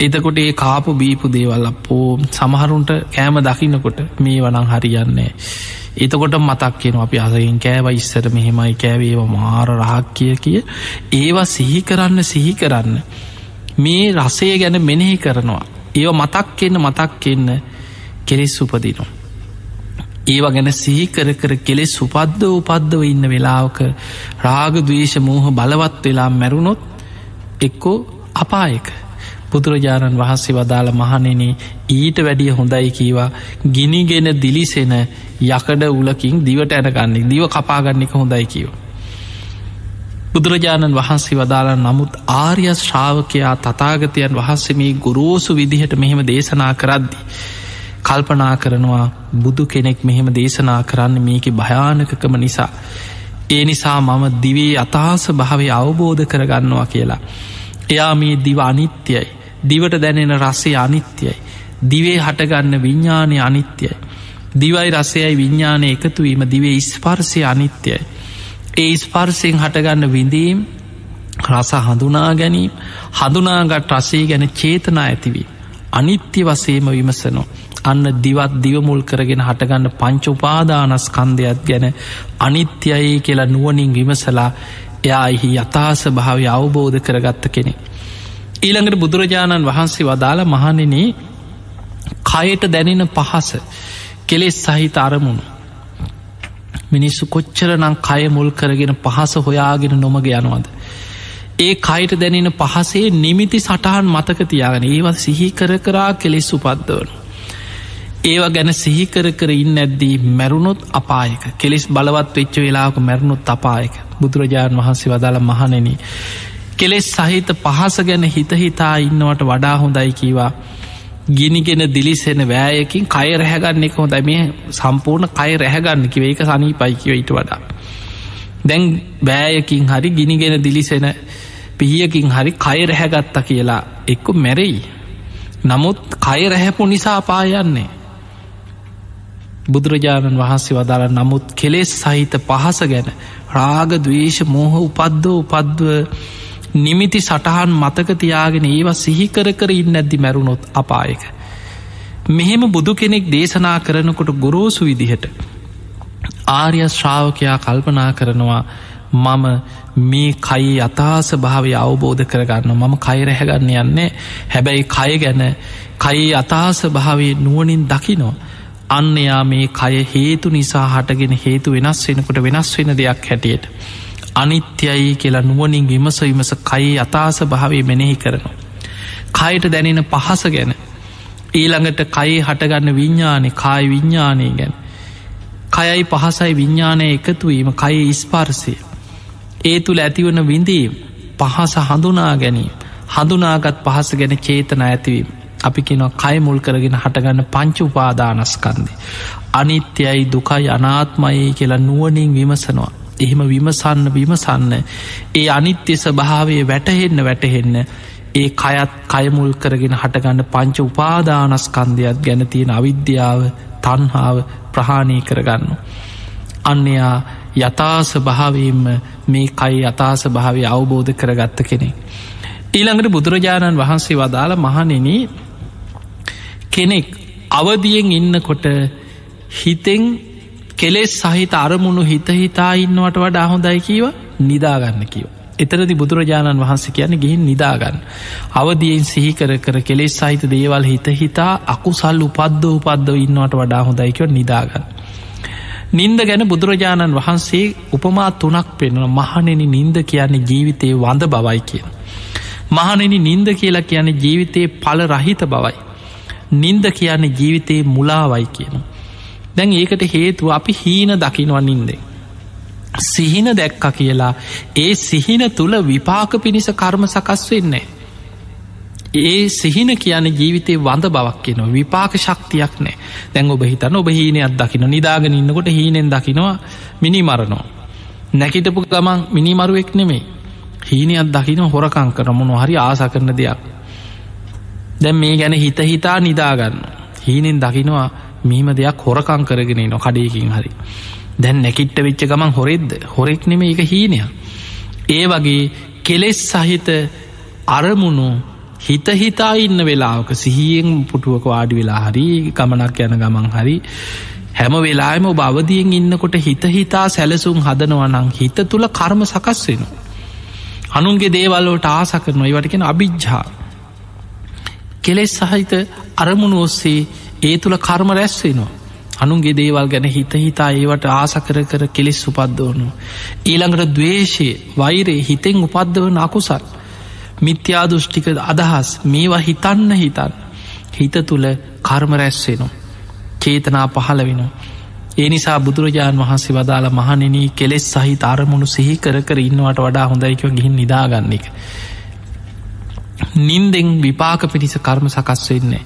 එතකොට ඒ කාපු බීපු දේවල් අපෝ සමහරුන්ට කෑම දකින්නකොට මේ වනං හරියන්නේ. එතකොට මතක් කියෙන අපි අසයෙන් කෑව ඉස්සර මෙහෙමයි කෑවේව මාර රහක් කිය කිය ඒවා සිහි කරන්න සිහි කරන්න මේ රසය ගැන මෙනෙහි කරනවා ඒව මතක් කියන්න මතක් කියන්න කෙලෙස් උපදිනවා. ඒව ගැන සිහි කර කර කෙලෙස් උපද්ද උපද්දව ඉන්න වෙලාවක රාග දවේශ මෝහ බලවත් වෙලා මැරුණොත් එක්කෝ අපායක බුදුරජාණන් වහන්සේ වදාළ මහනෙන ඊට වැඩිය හොඳයි කීවා ගිනිගෙන දිලිසෙන යකඩ උලකින් දිවට ඇනගන්නේ දිව කපාගන්නෙක හොඳයි කියව. බුදුරජාණන් වහන්සේ වදාලා නමුත් ආර්ය ශ්‍රාවකයා තතාගතයන් වහන්සේ මේ ගුරෝසු විදිහට මෙහෙම දේශනා කරද්දි. කල්පනා කරනවා බුදු කෙනෙක් මෙහෙම දේශනා කරන්න මේක භයානකකම නිසා. ඒ නිසා මම දිවේ අතාස භාවය අවබෝධ කරගන්නවා කියලා. එයා මේ දිව අනිත්‍යයි. දිවට දැනෙන රස්සේ අනිත්‍යයි. දිවේ හටගන්න විඤ්ඥානය අනිත්‍යයි. දිවයි රසයයි විඤ්ඥානය එකතුවීම දිවේ ස්පර්සය අනිත්‍යයි. ඒ ස්පර්සයෙන් හටගන්න විඳීම් රස හඳුනා ගැනීම් හඳුනාගත් රසේ ගැන චේතනා ඇතිවී. අනිත්‍ය වසේම විමසනෝ. අන්න දිවත් දිවමුල් කරගෙන හටගන්න පංච උපාදානස් කන්දයක් ගැන අනිත්‍යයේ කියලා නුවනින් විමසලා එයා එහි යථාස භාවය අවබෝධ කරගත්ත කෙනෙ. ඊළඟට බුදුරජාණන් වහන්සේ වදාළ මහනෙනේ කයට දැනෙන පහස කෙලෙස් සහිත අරමුණු මිනිස්සු කොච්චරනං කය මුල් කරගෙන පහස හොයාගෙන නොමග යනවද. ඒ කයිට දැනෙන පහසේ නිමිති සටහන් මතක තියාගෙන ඒවත් සිහි කර කරා කෙලෙස් උපද්දවන. ඒවා ගැන සිහිකර කර ඉන්න ඇද්දී මැරුණොත් අපායක කෙලෙස් බලවත් වෙච්ච වෙලාක මැරුණුත් අපායක බුදුරජාණන් වහන්සේ වදාළ මහනෙන. කෙලෙස් සහිත පහස ගැන හිතහිතා ඉන්නවට වඩා හොඳයි කීවා ගිනිගෙන දිලිසෙන වෑයකින් කය රැහැගන්න එක හොඳ මේ සම්පූර්ණ කය රැහැගන්න කිව ඒක සනී පයිකිව ඊට වඩා. දැන් බෑයකින් හරි ගිනිගෙන දිලිසෙන පිහියකින් හරි කය රැහැගත්ත කියලා එක්ක මැරෙයි. නමුත් කය රැහැපු නිසා පායන්නේ. බුදුරජාණන් වහන්සේ වදාළ නමුත් කෙලෙස් සහිත පහස ගැන රාග දවේශ මෝහ උපද්දෝ උපද්ව නිමිති සටහන් මතක තියාගෙන ඒවා සිහිකර කර ඉන්න ඇද්දි මැරුණොත් අපායක. මෙහෙම බුදු කෙනෙක් දේශනා කරනකොට ගොරෝසු විදිහට. ආර්ය ශ්‍රාවකයා කල්පනා කරනවා මම මේ කයි අතාස භාවය අවබෝධ කරගන්න මම කයිරැහැගන්න යන්නේ හැබැයි කය ගැන කයි අතාස භාවේ නුවනින් දකිනෝ අන්න එයා මේ කය හේතු නිසා හටගෙන හේතු වෙනස් වෙනකොට වෙනස් වෙන දෙයක් හැටියට අනිත්‍යයි කියලා නුවනින් විමස විමස කයි අතාස භාවේ මෙනෙහි කරනවා. කයට දැනෙන පහස ගැන ඊළඟට කයි හටගන්න විඤ්ඥානෙ කායි විඤ්ඥානය ගැන. කයයි පහසයි විඤ්ඥානය එකතුවීම කයි ඉස්පාර්සය ඒ තුළ ඇතිවන විඳීම් පහස හඳුනා ගැනීම හඳුනාගත් පහස ගැන චේතන ඇතිවීම. අපි කෙනවා කය මුල් කරගෙන හටගන්න පංච උපාදානස්කන්දේ අනිත්‍යයි දුකයි අනාත්මයේ කියලා නුවනින් විමසනවා. එහෙම විමසන්න විමසන්න ඒ අනිත්‍ය ස්භාවය වැටහෙන්න වැටහෙන්න ඒ කයත් කයමුල් කරගෙන හටගන්න පංච උපාදානස්කන්ධයක් ගැන තියෙන අවිද්‍යාව තන්හාාව ප්‍රහාණය කරගන්න. අන්නයා යථාස භාවයෙන්ම මේ කයි අතාස භාවය අවබෝධ කරගත්ත කෙනෙ. ඊළඟට බුදුරජාණන් වහන්සේ වදාළ මහනෙන කෙනෙක් අවදියෙන් ඉන්නකොට හිතෙන් කෙලෙස් සහිත අරමුණු හිතහිතා ඉන්නවට වඩා හොඳයි කීව නිදාගන්න කිව. එතරදි බුදුරජාණන් වහන්සේ කියන ගිහින් නිදාගන්න. අවදියෙන් සිහිකර කර කෙලෙස් සහිත දේවල් හිත හිතා අකුසල් උපද්ද උපද්දව ඉන්නවට වඩා හොඳයිකව නිදාගන්න. නින්ද ගැන බුදුරජාණන් වහන්සේ උපමා තුනක් පෙන්වන මහනෙන නින්ද කියන්නේ ජීවිතයේ වඳ බවයි කියන. මහනෙන නින්ද කියලා කියන්නේ ජීවිතයේ පල රහිත බවයි. නින්ද කියන්නේ ජීවිතයේ මුලාවයි කියන. දැන් ඒකට හේතුව අපි හීන දකිනව නින්දේ. සිහින දැක්ක කියලා ඒ සිහින තුළ විපාක පිණිස කර්ම සකස් වෙන්නේ. ඒ සිහින කියන ජීවිතය වඳ බවක් කියන විපාක ශක්තියක් නෑ දැන් ඔබ හිතන්න ඔබ හීනයක් දකින නිදාගෙන ඉන්නකොට හීනෙන් දකිනවා මිනි මරණෝ. නැකිටපු ගමන් මිනිමරුවෙක් නෙමේ හීනයක් දකින හොරකං කරමුණු හරි ආස කරන දෙයක්. දැන් මේ ගැන හිත හිතා නිදාගන්න. හීනෙන් දකිනවා මීම දෙයක් හොරකං කරගෙන නො කඩයකින් හරි. දැන් නැකිට්ට වෙච්ච ගමන් හොරෙද්ද හොරෙක් නෙම එක හීනය ඒ වගේ කෙලෙස් සහිත අරමුණු හිත හිතා ඉන්න වෙලාවක සිහියෙන් පුටුවක වාඩි වෙලා හරි ගමනක් යන ගමන් හරි හැම වෙලාම බවදියෙන් ඉන්නකොට හිත හිතා සැලසුම් හදනවනං හිත තුළ කර්ම සකස් වෙන. අනුන්ගේ දේවල්ලෝට ආස කරනවා ඒවටකෙන අභිජ්ජා කෙලෙස් සහිත අරමුණු ඔස්සේ ඒ තුළ කර්ම රැස්වෙනවා අනුන්ගේ දේවල් ගැන හිත හිතා ඒවට ආස කර කර කෙලෙස් උපද්දවනු. ඊළඟට දවේශය වෛරේ හිතෙන් උපද්දවන අකුසල්. මිත්‍යා දෘෂ්ටික අදහස් මේවා හිතන්න හිතන් හිත තුළ කර්ම රැස්වෙනු. චේතනා පහල වෙන. ඒ නිසා බුදුරජාණන් වහන්සේ වදාළ මහනෙන කෙලෙස් සහි අරමුණු සිහි කර කර ඉන්නවට වඩා හොඳයිකව ගිහින් නිදාගන්න එක. නින්දෙන් විපාක පිණිස කර්ම සකස් වෙන්නේ.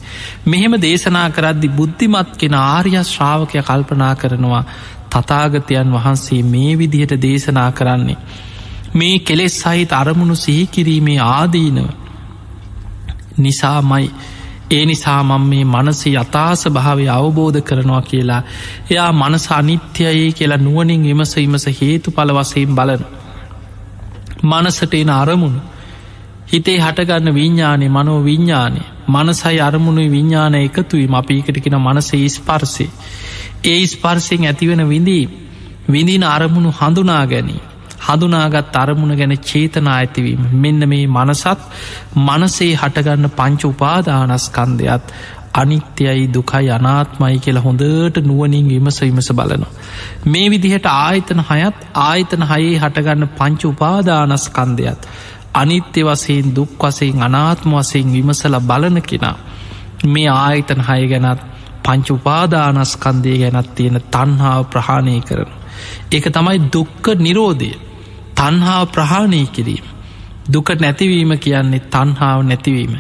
මෙහෙම දේශනා කරද්දි බුද්ධිමත් කෙන ආර්ය ශ්‍රාවකය කල්පනා කරනවා තතාගතයන් වහන්සේ මේ විදිහට දේශනා කරන්නේ. මේ කෙලෙස් සහිත අරමුණු සිහිකිරීමේ ආදීනව නිසාමයි ඒ නිසා මං මේ මනසේ යථාස භාවය අවබෝධ කරනවා කියලා එයා මනස අනිත්‍යයේ කියලා නුවනින් විමස විමස හේතු පල වසයෙන් බලන. මනසට එන අරමුණු හිතේ හටගන්න විඤ්ඥානය මනෝ විඤ්ඥානය මනසයි අරමුණුයි විඤ්ඥාන එකතුයි අපිකටකෙන මනසේ ස්පර්සේ. ඒ ස්පර්සිෙන් ඇතිවෙන විඳී විඳීන අරමුණු හඳුනා ගැනී. හඳුනාගත් අරමුණ ගැන චේතනා ඇතිවීම මෙන්න මේ මනසත් මනසේ හටගන්න පංච උපාදානස්කන්දයත් අනිත්‍යයි දුකයි අනාත්මයි කියලා හොඳට නුවනින් විමස විමස බලනවා. මේ විදිහට ආයතන හයත් ආයතන හයේ හටගන්න පංච උපාදානස්කන්දයත් අනිත්‍ය වසයෙන් දුක් වසයෙන් අනාත්ම වසයෙන් විමසල බලන කෙනා මේ ආයතන හය ගැනත් පංච උපාදානස්කන්දය ගැනත් තියෙන තන්හාාව ප්‍රහාණය කරන. ඒක තමයි දුක්ක නිරෝධය තන්හාාව ප්‍රහාණය කිරීම. දුක නැතිවීම කියන්නේ තන්හාාව නැතිවීම.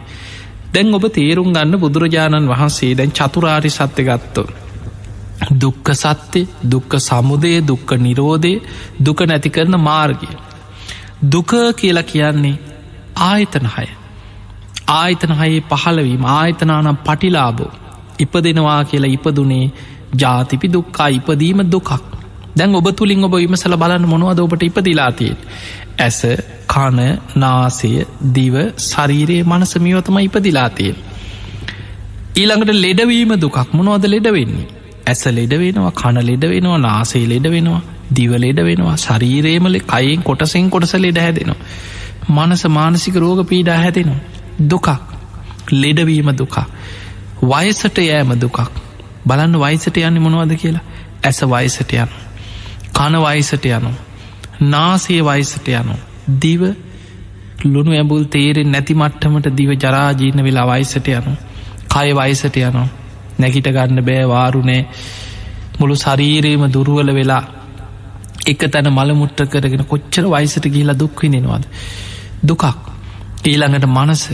දැන් ඔබ තේරුම් ගන්න බුදුරජාණන් වහන්සේ දැන් චතුරාරි සත්‍ය ගත්තෝ. දුක්ක සත්‍යය දුක්ක සමුදය දුක්ක නිරෝධය දුක නැති කරන මාර්ගය. දුක කියලා කියන්නේ ආයතන හය. ආයතන හයේ පහළවීම ආයතනානම් පටිලාබෝ ඉපදෙනවා කියලා ඉපදුනේ ජාතිපි දුක්කා ඉපදීම දුකක්. දැන් ඔබ තුළින් ඔබ විමසල බලන්න මොනවද ඔබට ඉපදිලාතියෙන් ඇස කණ නාසය දිව ශරීරයේ මනසමියවතම ඉපදිලාතියෙන් ඊළඟට ලෙඩවීම දුකක්. මොනවද ලෙඩ වෙන්නේ? ඇස ලෙඩ වෙනවා කණ ලෙඩ වෙනවා නාසේ ලෙඩ වෙනවා. දිවලෙඩ වෙනවා ශරීරේමල කයින් කොටසෙන් කොටස ලෙඩ හැදෙනවා. මනස මානසික රෝග පීඩා හැදෙනවා. දුකක් ලෙඩවීම දුකා. වයසට යෑම දුකක් බලන්න වයිසට යන්න මොනවද කියලා ඇස වයිසට යනු. කන වයිසට යනු. නාසේ වයිසට යනු. දිව ලුණු ඇබුල් තේරෙන් නැති මට්ටමට දිව ජරාජීන වෙලා වයිසට යනු. කය වයිසට යනු. නැගිට ගන්න බෑ වාරුණේ මුළු ශරීරයම දුරුවල වෙලා එක තැන මළමුට්ට කරගෙන කොච්චර වයිසට ගිහිලා දුක්විනෙනවාද. දුකක්. ඊළඟට මනස.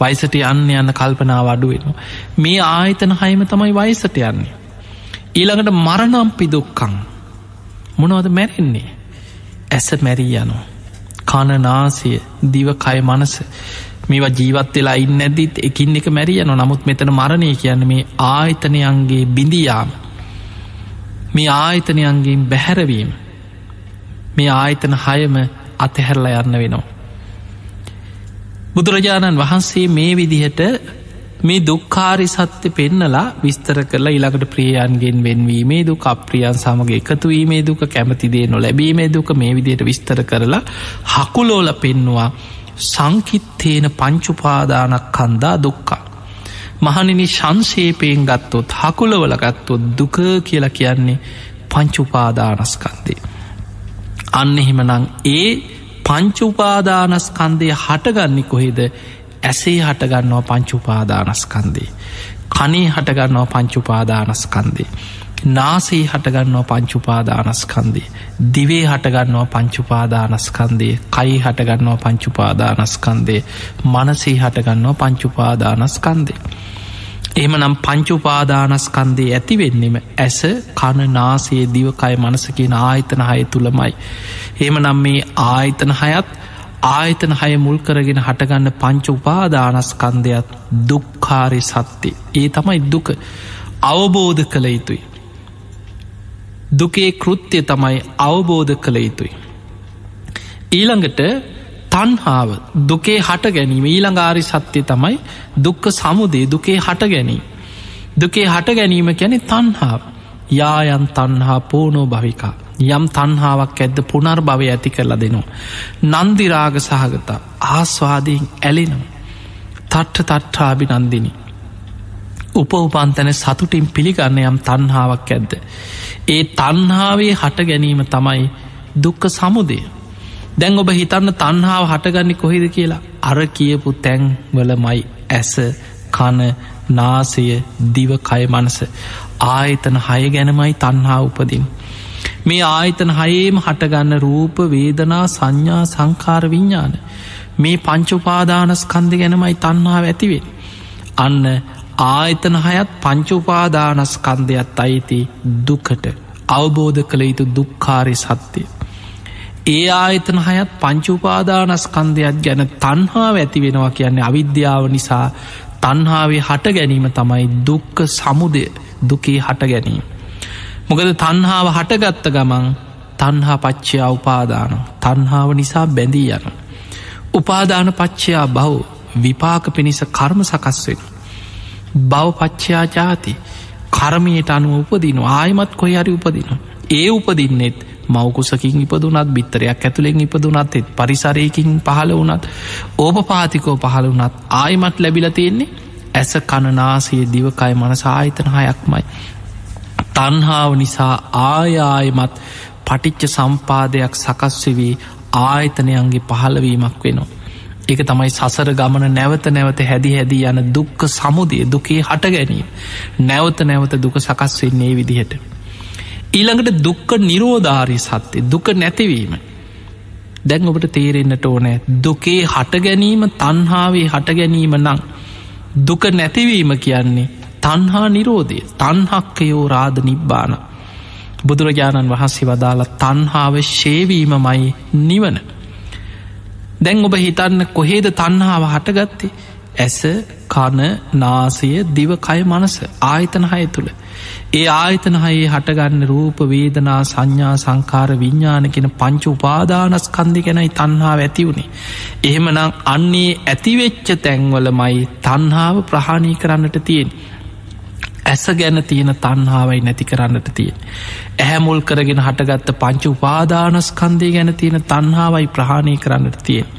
වයිසට යන්න යන්න කල්පනාව අඩුවෙන. මේ ආයතන හයම තමයි වයිසට යන්නේ. ඊළඟට මරණම්පි දුක්කං මොනවද මැරෙන්නේ? ඇස මැරී යනු කණනාසය දිවකය මනස. මේවා ජීවත් වෙලා ඉන්න ඇදත් එකින් එක මැරිය යන නමුත් මෙතන මරණය කියන්න මේ ආයතනයන්ගේ බිඳියාම. මේ ආයතනයන්ගේ බැහැරවීම මේ ආයතන හයම අතහැරලා යන්න වෙනවා බුදුරජාණන් වහන්සේ මේ විදිහට මේ දුක්කාරි සත්‍ය පෙන්නලා විස්තර කරලා ඉළඟට ප්‍රියයන්ගෙන් වෙන්වීමේ දුක අප්‍රියන් සමග එකතුවීමේ දුක කැමතිදේ නොලැබීමේ දුක මේ විදියට විස්තර කරලා හකුලෝල පෙන්නවා සංකිත්තේන පංචුපාදානක් කන්දා දුක්කා. මහනිනි ශංශේපයෙන් ගත්තොත් හකුලවල ගත්තොත් දුක කියලා කියන්නේ පංචුපාදානස්කන්දේ. අන්න එහෙමනං ඒ පංචුපාදානස්කන්දය හටගන්නේ කොහෙද ඇසේ හටගන්නවා පංචුපාදානස්කන්දේ. කනේ හටගන්නවා පංචුපාදානස්කන්දේ. නාසේ හටගන්නවා පංචුපාදානස්කන්දේ. දිවේ හටගන්නවා පංචුපාදානස්කන්දේ කයි හටගන්නවා පංචුපාදානස්කන්දේ මනසේ හටගන්නවා පංචුපාදානස්කන්දේ. එහම නම් පංචුපාදානස්කන්දේ ඇතිවෙන්නෙම ඇස කණ නාසේ දිවකය මනසකින ආයතන හය තුළමයි. එහම නම් මේ ආයතන හයත් ආයතන හය මුල් කරගෙන හටගන්න පංච උපාදානස්කන්දයක් දුක්කාරි සත්‍යය ඒ තමයි දුක අවබෝධ කළ යුතුයි. දුකේ කෘත්‍යය තමයි අවබෝධ කළ යුතුයි. ඊළඟට තන්හාාව දුකේ හට ගැනීම ඊළඟාරි සත්‍යය තමයි දුක්ක සමුදේ දුකේ හට ගැනීම. දුකේ හට ගැනීම ගැන තන්හාාව යායන් තන්හා පෝනෝ භවිකා යම් තන්හාාවක් ඇද්ද පුනර් භවය ඇති කරලා දෙනවා. නන්දිරාග සහගතා ආස්වාදයෙන් ඇලෙනවා. තට්ට තට්ටාබි නන්දිනි. උපඋපන්තන සතුටින් පිළිගන්න යම් තන්හාාවක් ඇද්ද. ඒ තන්හාාවේ හට ගැනීම තමයි දුක්ක සමුදය. දැන් ඔබ හිතන්න තන්හාාව හටගන්නේ කොහෙද කියලා අර කියපු තැන්වලමයි ඇස කන නාසය දිවකය මනස ආයතන හය ගැනමයි තන්හා උපදින්. මේ ආයතන හයේම හටගන්න රූප වේදනා සංඥා සංකාර විඤ්ඥාන මේ පංචුපාදානස්කන්ද ගැනමයි තන්හා ඇතිවේ. අන්න ආයතන හයත් පංචුපාදානස්කන්දයක්ත් අයිති දුකට අවබෝධ කළ යුතු දුක්කාරි සත්‍යය. ඒ ආයතන හයත් පංචුපාදානස්කන්දයක් ගැන තන්හාාව ඇති වෙනවා කියන්නේ අවිද්‍යාව නිසා තන්හාාවේ හට ගැනීම තමයි දුක්ක සමුදය දුකේ හට ගැනීම. මොකද තන්හාාව හටගත්ත ගමන් තන්හා පච්චයා උපාදාන තන්හාාව නිසා බැඳී යන. උපාදාන පච්චයා බව් විපාක පිණිස කර්ම සකස්වෙන. බව පච්චයා ජාති කර්මයට අනුව උපදින ආයමත් කොයි හරි උපදින. ඒ උපදින්නෙත් මවකුසකින් ඉපදුනත් බිත්තරයක් ඇතුළෙන් ඉපදුනත් එත් පරිසරයකින් පහළ වනත් ඕප පාතිකෝ පහළ වනත් ආයමත් ලැබිල තියෙන්නේ ඇස කණනාසේ දිවකය මනස ආයතන හයක්මයි. තන්හාාව නිසා ආයායමත් පටිච්ච සම්පාදයක් සකස්වවී ආයතනයන්ගේ පහළවීමක් වෙනවා. එක තමයි සසර ගමන නැවත නැවත හැදි හැදී යන දුක්ක සමුදය දුකේ හට ගැනීම නැවත නැවත දුක සකස් වෙන්නේ විදිහට. ඊළඟට දුක්ක නිරෝධාරී සත්‍යය දුක නැතිවීම. දැන් ඔබට තේරෙන්න්නට ඕනෑ දුකේ හට ගැනීම තන්හාාවේ හට ගැනීම නං දුක නැතිවීම කියන්නේ තන්හා නිරෝධය තන්හක්කයෝ රාධ නිබ්බාන. බුදුරජාණන් වහන්සේ වදාළ තන්හාාව ශේවීමමයි නිවන. දැන් ඔබ හිතන්න කොහේද තන්හාාව හටගත්තේ? ඇස කන නාසය දිවකය මනස ආයතන හය තුළ ඒ ආයතන හයේ හටගන්න රූප වේදනා සංඥා සංකාර විඤ්ඥාන කෙන පංචු උපාදානස්කන්දි ගැනයි තන්හාාව ඇතිවුණේ. එහෙමනම් අන්නේ ඇතිවෙච්ච තැන්වල මයි තන්හාාව ප්‍රහාණී කරන්නට තියෙන්. ඇස ගැන තියෙන තන්හාවයි නැති කරන්නට තියෙන. ඇහැමුල් කරගෙන හටගත්ත පංච උපාදානස්කන්දය ගැන තියෙන තන්හාවයි ප්‍රහාණය කරන්නට තියෙන.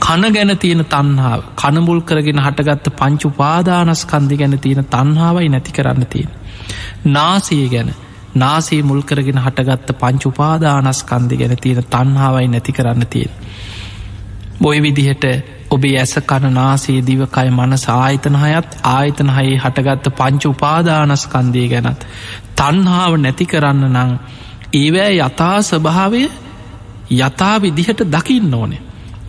කන ගැන තියෙන තන්හාාව කනමුල් කරගෙන හටගත්ත පංචු පාදානස්කන්දි ගැන තියෙන තන්හාවයි නැති කරන්න තියෙන. නාසය ගැන නාසේ මුල් කරගෙන හටගත්ත පංචු පාදානස්කන්දි ගැන තියෙන තන්හාවයි නැති කරන්න තියෙන. බොයි විදිහට ඔබේ ඇස කණ නාසේ දිවකය මනස ආයතන හයත් ආයතන හයේ හටගත්ත පංච උපාදානස්කන්දය ගැනත් තන්හාාව නැති කරන්න නං ඒවෑ යථා ස්වභාවය යථා විදිහට දකින්න ඕනේ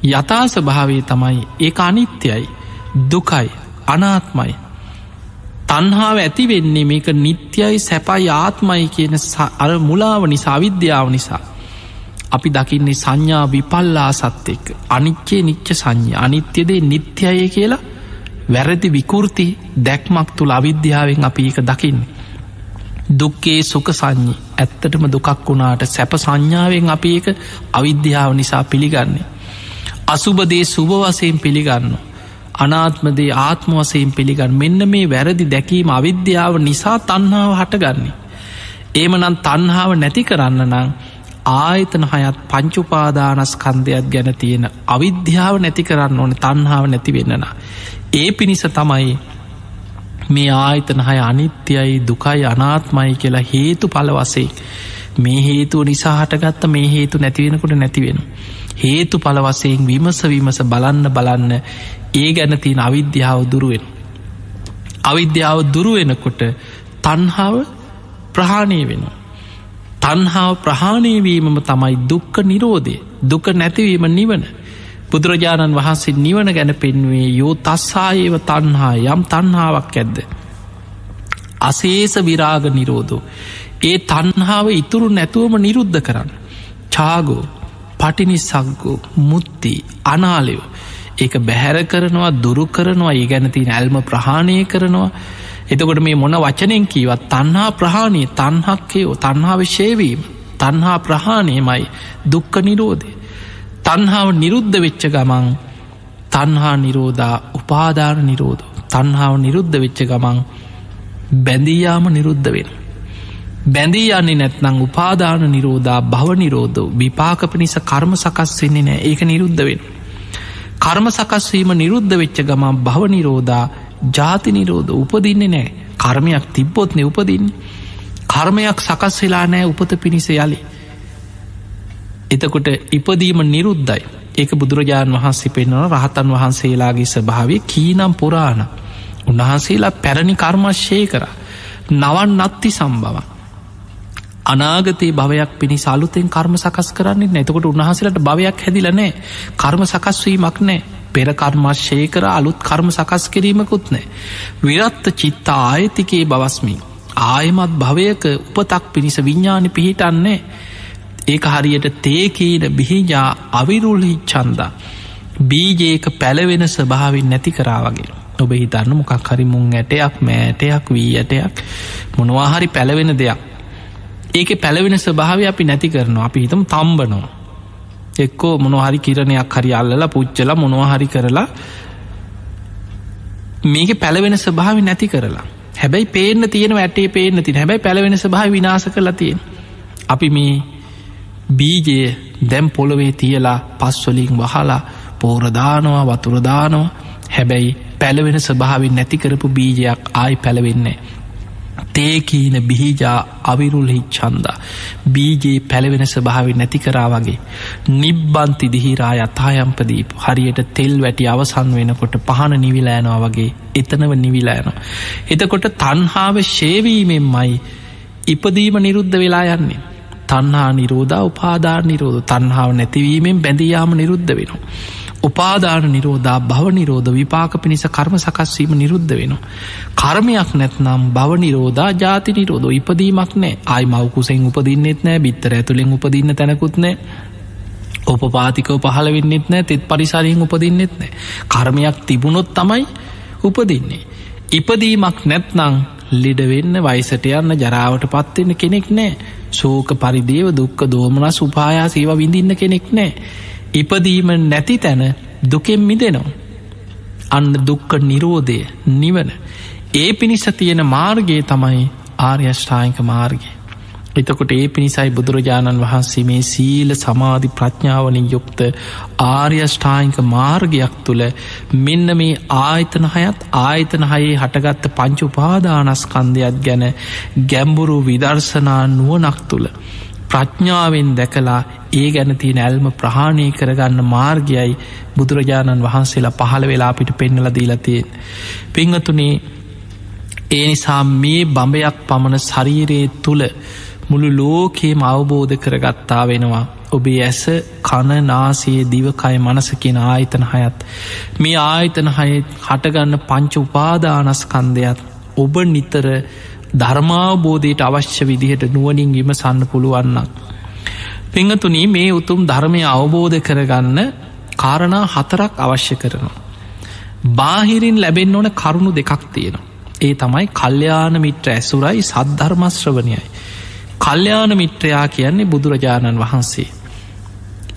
යථා ස්වභාවේ තමයි ඒ අනිත්‍යයි දුකයි අනාත්මයි තන්හාාව ඇති වෙන්නේ මේක නිත්‍යයි සැපයි ආත්මයි කියන අර මුලාව නිසා විද්‍යාව නිසා අපි දකින්නේ සංඥා විපල්ලා සත්‍යක අනිච්චේ නිච්ච සංඥ අනිත්‍යදේ නිත්‍යය කියලා වැරදි විකෘති දැක්මක් තුළ අවිද්‍යාවෙන් අපි එක දකින්නේ. දුක්කේ සුක සංඥි ඇත්තටම දුකක් වුණාට සැප සංඥාවෙන් අපි එක අවිද්‍යාව නිසා පිළිගන්නේ. අසුබදේ සුභ වසයෙන් පිළිගන්න. අනාත්මදේ ආත්ම වසයෙන් පිළිගන්න මෙන්න මේ වැරදි දැකීම අවිද්‍යාව නිසා තන්හාාව හටගන්නේ. ඒමනන් තන්හාාව නැති කරන්න නං ආයතන හයත් පංචුපාදානස්කන්දයක් ගැන තියෙන අවිද්‍යාව නැති කරන්න ඕන තන්හාාව නැති වෙන්නන. ඒ පිණිස තමයි මේ ආයතන හය අනිත්‍යයි දුකයි අනාත්මයි කියලා හේතු පලවසේ මේ හේතුව නිසා හටගත්ත මේ හේතු නැතිවෙනකොට නැතිවෙන. හේතු පලවසයෙන් විමස විමස බලන්න බලන්න ඒ ගැන තියෙන අවිද්‍යාව දුරුවෙන්. අවිද්‍යාව දුරුවෙනකොට තන්හාාව ප්‍රහාණය වෙන. තන්හාාව ප්‍රහාණයවීමම තමයි දුක්ක නිරෝධය දුක නැතිවීම නිවන. බුදුරජාණන් වහන්සේ නිවන ගැන පෙන්වේ යෝ තස්සායව තන්හා යම් තන්හාාවක් ඇද්ද. අසේස විරාග නිරෝධෝ. ඒ තන්හාාව ඉතුරු නැතුවම නිරුද්ධ කරන්න. චාගෝ පටිනිසක්ගෝ මුත්ති අනාලයෝ ඒක බැහැර කරනවා දුරු කරනවා ඒ ගැනති නැල්ම ප්‍රහාණය කරනවා. එතකොට මේ මොන වචනෙන් කීවත් තන්හා ප්‍රහාණය තන්හක්කයෝ තන්හා විශේවීම තන්හා ප්‍රහාණයමයි දුක්ක නිරෝධය. තන්හාාව නිරුද්ධ වෙච්ච ගමන් තන්හා නිරෝධා උපාධාන නිරෝධ. තන්හාාව නිරුද්ධ වෙච්ච ගමන් බැඳීයාම නිරුද්ධ වෙන බැඳී යන්නේ නැත්නං උපාදාන නිරෝධා භව නිරෝධ. විපාක පිණිස කර්ම සකස් වෙන්නේ නෑ ඒක නිරුද්ධ වෙන. කර්ම සකස්වීම නිරුද්ධ වෙච්ච ගමන් භව නිරෝධා ජාති නිරෝධ උපදින්නේ නෑ. කර්මයක් තිබ්බොත්නෙ උපදින්න. කර්මයක් සකස් වෙලා නෑ උපත පිණිස යලි. එතකොට ඉපදීම නිරුද්ධයි. ඒක බුදුරජාණන් වහන්සේ පෙන්වන රහතන් වහන්සේලාගේ ස්භාවය කීනම් පුරාණ. උන්වහන්සේලා පැරණි කර්මශ්‍යය කර. නවන් නත්ති සම්බවන් අනාගතයේ භවයක් පිණි සලුතෙන් කර්ම සකස් කරන්නේ නැතකොට උන්හසලට භවයක් හැදිලනෑ කර්ම සකස්වීමක් නෑ පෙරකර්මශ්ෂය කර අලුත් කර්ම සකස් කිරීමකුත් නෑ. විරත්ත චිත්තා ආයතිකයේ බවස්මි. ආයමත් භවයක උපතක් පිණිස විඤ්ඥානි පිහිටන්නේ ඒක හරියට තේකීන බිහිජා අවිරුල්හිච්චන්දා. බීජයක පැලවෙන ස්භාවින් නැති කරාවගේ. ඔබ හිතන්න මොකක් හරි මුං ඇටයක් මෑටයක් වී ඇටයක් මොනවාහරි පැලවෙන දෙයක් ඒක පැලවෙන ස්භාව අපි නැති කරනවා. අපි හිතම තම්බනවා. එක්කෝ මොනහරි කිරණයක් හරි අල්ලලා පුච්චල මොනවහරි කරලා මේක පැලවෙන ස්භාව නැති කරලා. හැබැයි පේන තියෙන වැටේ පේන තින හැබැයි පැලවෙන ස්භාව විනාස කරලා තියෙන අපි මේ බීජය දැම් පොළොවේ තියලා පස්වලින් වහලා පෝරදානවා වතුරදානවා හැබැයි පැලවෙන ස්භාවින් නැතිකරපු බීජයක් ආයි පැලවෙන්නේ තේකීන බිහිජා අවිරුල්හිච්චන්දා බීජයේ පැළවෙන ස්භාවි නැති කරා වගේ නිබ්බන්ති දිහිරා යථායම්පදීප හරියට තෙල් වැටි අවසන් වෙනකොට පහන නිවිලෑනවා වගේ එතනව නිවිලෑනවා. එතකොට තන්හාාව ශේවීමෙන්මයි ඉපදීම නිරුද්ධ වෙලා යන්නේ. තන්හා නිරෝධ උපාධාර නිරෝධ තන්හාාව නැතිවීමෙන් බැඳයාම නිරුද්ධ වෙනවා. උපාදාන නිරෝධා භව නිරෝධ විපාක පිණිස කර්ම සකස්වීම නිරුද්ධ වෙන. කර්මයක් නැත්නම් භව නිරෝධා ජාති නිරෝධ ඉපදීමක් නෑ. අයි මවකුසෙන් උපදින්නෙත් නෑ බිත්තර ඇතුළෙන් උපදින්න තැනකුත් නෑ. ඔපපාතිකව පහල වෙන්නෙත් නෑ තෙත් පරිසාරයෙන් උපදින්නෙත් නෑ. කර්මයක් තිබුණොත් තමයි උපදින්නේ. ඉපදීමක් නැත්නං ලෙඩවෙන්න වයිසට යන්න ජරාවට පත්වෙන්න කෙනෙක් නෑ. සෝක පරිදේව දුක්ක දෝමනස් උපායා සේව විඳින්න කෙනෙක් නෑ. ඉපදීම නැති තැන දුකෙන් මිදෙනවා. අන්න දුක්ක නිරෝධය නිවන. ඒ පිණිස තියෙන මාර්ගයේ තමයි ආර්යෂ්ඨායික මාර්ගය. එතකොට ඒ පිණිසයි බුදුරජාණන් වහන්සේ මේ සීල සමාධි ප්‍රඥාවනින් යුක්ත ආර්යෂ්ඨායික මාර්ගයක් තුළ මෙන්න මේ ආයතන හයත් ආයතන හයේ හටගත්ත පංචු උපාදානස්කන්දයක් ගැන ගැම්බුරු විදර්ශනා නුවනක් තුළ ප්‍රඥාවෙන් දැකලා ඒ ගැන තියෙන ඇල්ම ප්‍රහාණය කරගන්න මාර්ගයයි බුදුරජාණන් වහන්සේලා පහළ වෙලා අපිට පෙන්නල දීලතියෙන්. පිංහතුනේ ඒ නිසා මේ බඹයක් පමණ ශරීරයේ තුළ මුළු ලෝකේම අවබෝධ කරගත්තා වෙනවා. ඔබේ ඇස කණනාසේ දිවකය මනස කියෙන ආයතන හයත්. මේ ආයතන හය හටගන්න පංච උපාදානස්කන්දයක් ඔබ නිතර ධර්මාවබෝධයට අවශ්‍ය විදිහට නුවනින් විමසන්න පුළුවන්නක්. පිංහතුනී මේ උතුම් ධර්මය අවබෝධ කරගන්න කාරණා හතරක් අවශ්‍ය කරනවා. බාහිරින් ලැබෙන් ඕන කරුණු දෙකක් තියෙනවා. ඒ තමයි කල්්‍යයාන මිත්‍ර ඇසුරයි සද්ධර්මශ්‍රවනයයි. කල්්‍යයාන මිත්‍රයා කියන්නේ බුදුරජාණන් වහන්සේ.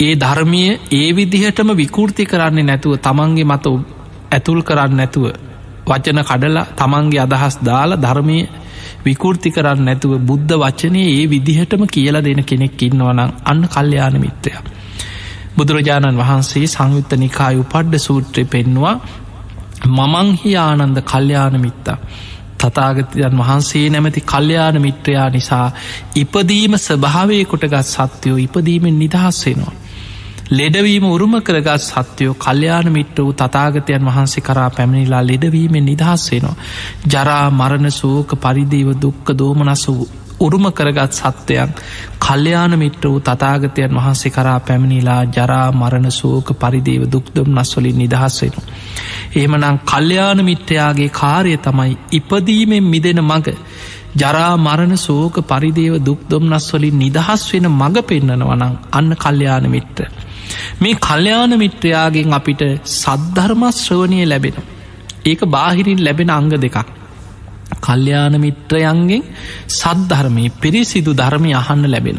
ඒ ධර්මය ඒ විදිහටම විකෘති කරන්නේ නැතුව තමන්ගේ මත ඇතුල් කරන්න නැතුව වචන කඩලා තමන්ගේ අදහස් දාලා ධර්මය විකෘති කරන්න නැතුව බුද්ධ වචනය ඒ විදිහටම කියල දෙන කෙනෙක් ඉන්නවනම් අන්න කල්්‍යයාන මිත්‍රයා. බුදුරජාණන් වහන්සේ සංයුත්ත නිකාය උපඩ්ඩ සූත්‍රය පෙන්වා මමංහි ආනන්ද කල්්‍යාන මිත්තා. තතාගතයන් වහන්සේ නැමැති කල්්‍යයාන මිත්‍රයා නිසා ඉපදීම ස්භාවය කොටගත් සත්‍යයෝ ඉපදීමෙන් නිදහස් වෙනවා. ලෙඩවීම උරුම කරගත් සත්‍යයෝ කල්්‍යයාන මිට්‍ර වූ තතාගතයන් වහන්සේ කරා පැමිණිලා ලෙඩවීමෙන් නිදහස් වෙනවා. ජරා මරණ සෝක පරිදිීව දුක්ක දෝමනස වූ උරුම කරගත් සත්වයන් කල්්‍යයාන මිට්‍ර වූ තතාගතයන් වහන්සේ කරා පැමිණිලා ජරා මරණ සෝක පරිදේව දුක්දම් නස්වලින් නිදහස් වෙන. එහෙමනම් කල්්‍යයාන මිත්‍රයාගේ කාරය තමයි ඉපදීමෙන් මිදෙන මඟ ජරා මරණ සෝක පරිදේව දුක්දොම් නස්වලින් නිදහස් වෙන මඟ පෙන්න්නනවනං අන්න කල්්‍යයාන මිත්‍ර. මේ කල්්‍යයාන මිත්‍රයාගෙන් අපිට සද්ධර්මස් ශ්‍රවණය ලැබෙන. ඒක බාහිරින් ලැබෙන අංග දෙකක්. කල්්‍යයාන මිත්‍රයන්ගෙන් සද්ධර්මය පිරිසිදු ධර්මය අහන්න ලැබෙන.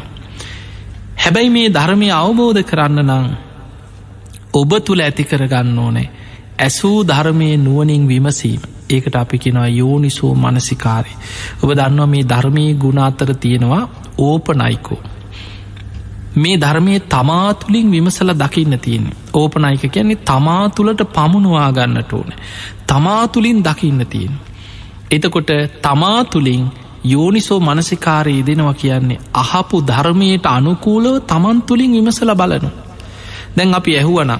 හැබැයි මේ ධර්මය අවබෝධ කරන්න නං ඔබ තුළ ඇති කරගන්න ඕනෑ ඇසූ ධර්මය නුවනින් විමසීම ඒකට අපි කෙනවා යෝනිසෝ මනසිකාරය ඔබ දන්නවා මේ ධර්මී ගුණාතර තියෙනවා ඕපනයිකෝ මේ ධර්මය තමා තුළින් විමසල දකින්න තියෙන ඕපනයික කියන්නේ තමා තුළට පමුණවා ගන්නට ඕන තමා තුළින් දකින්න තියෙන එතකොට තමා තුළින් යෝනිසෝ මනසිකාරය දෙනවා කියන්නේ අහපු ධර්මයට අනුකූලව තමන් තුළින් විමසල බලනු. දැන් අපි ඇහුවන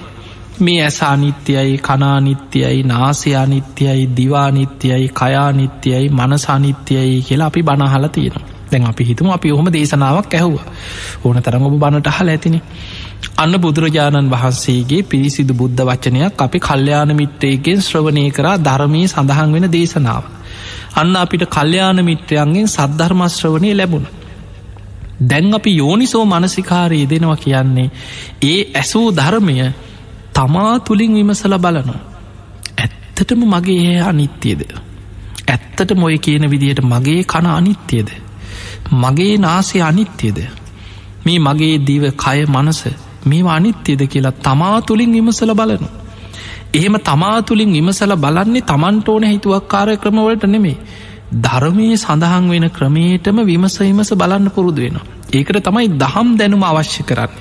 මේ ඇස අනිත්‍යයි කනානිත්‍යයි නාසයානිත්‍යයි දිවානිත්‍යයි කයානිත්‍යයි මනසානිත්‍යයි කියලා අපි බනහල තියෙනවා. දැන් අපි හිතුම අපි ඔහොම දේශනාවක් ඇහුව ඕන තරම ඔබ බණට හල ඇතිනි. අන්න බුදුරජාණන් වහන්සේගේ පිරිසිදු බුද්ධ වචනයක් අපි කල්්‍යයාන මිත්‍රයගෙන් ශ්‍රවණය කරා ධර්මී සඳහන් වෙන දේශනාව. අන්න අපිට කල්්‍යයාන මිත්‍රයන්ගෙන් සද්ධර්මශ්‍රවනය ලැබුණ. දැන් අපි යෝනිසෝ මනසිකාරයේ දෙනවා කියන්නේ ඒ ඇසූ ධර්මය තමා තුළින් විමසල බලනවා. ඇත්තටම මගේ ඒ අනිත්‍යයද. ඇත්තට මොය කියන විදිහට මගේ කන අනිත්‍යයද. මගේ නාසේ අනිත්‍යයද. මේ මගේ දීව කය මනස මේ අනිත්‍යයද කියලා තමා තුළින් විමසල බලනවා. එහෙම තමා තුළින් විමසල බලන්නේ තමන්ට ඕන හිතුවක්කාර ක්‍රමවලට නෙමේ ධර්මය සඳහන් වෙන ක්‍රමේටම විමස විමස බලන්න පුරුදු වෙන. ඒකට තමයි දහම් දැනුම අවශ්‍ය කරන්න.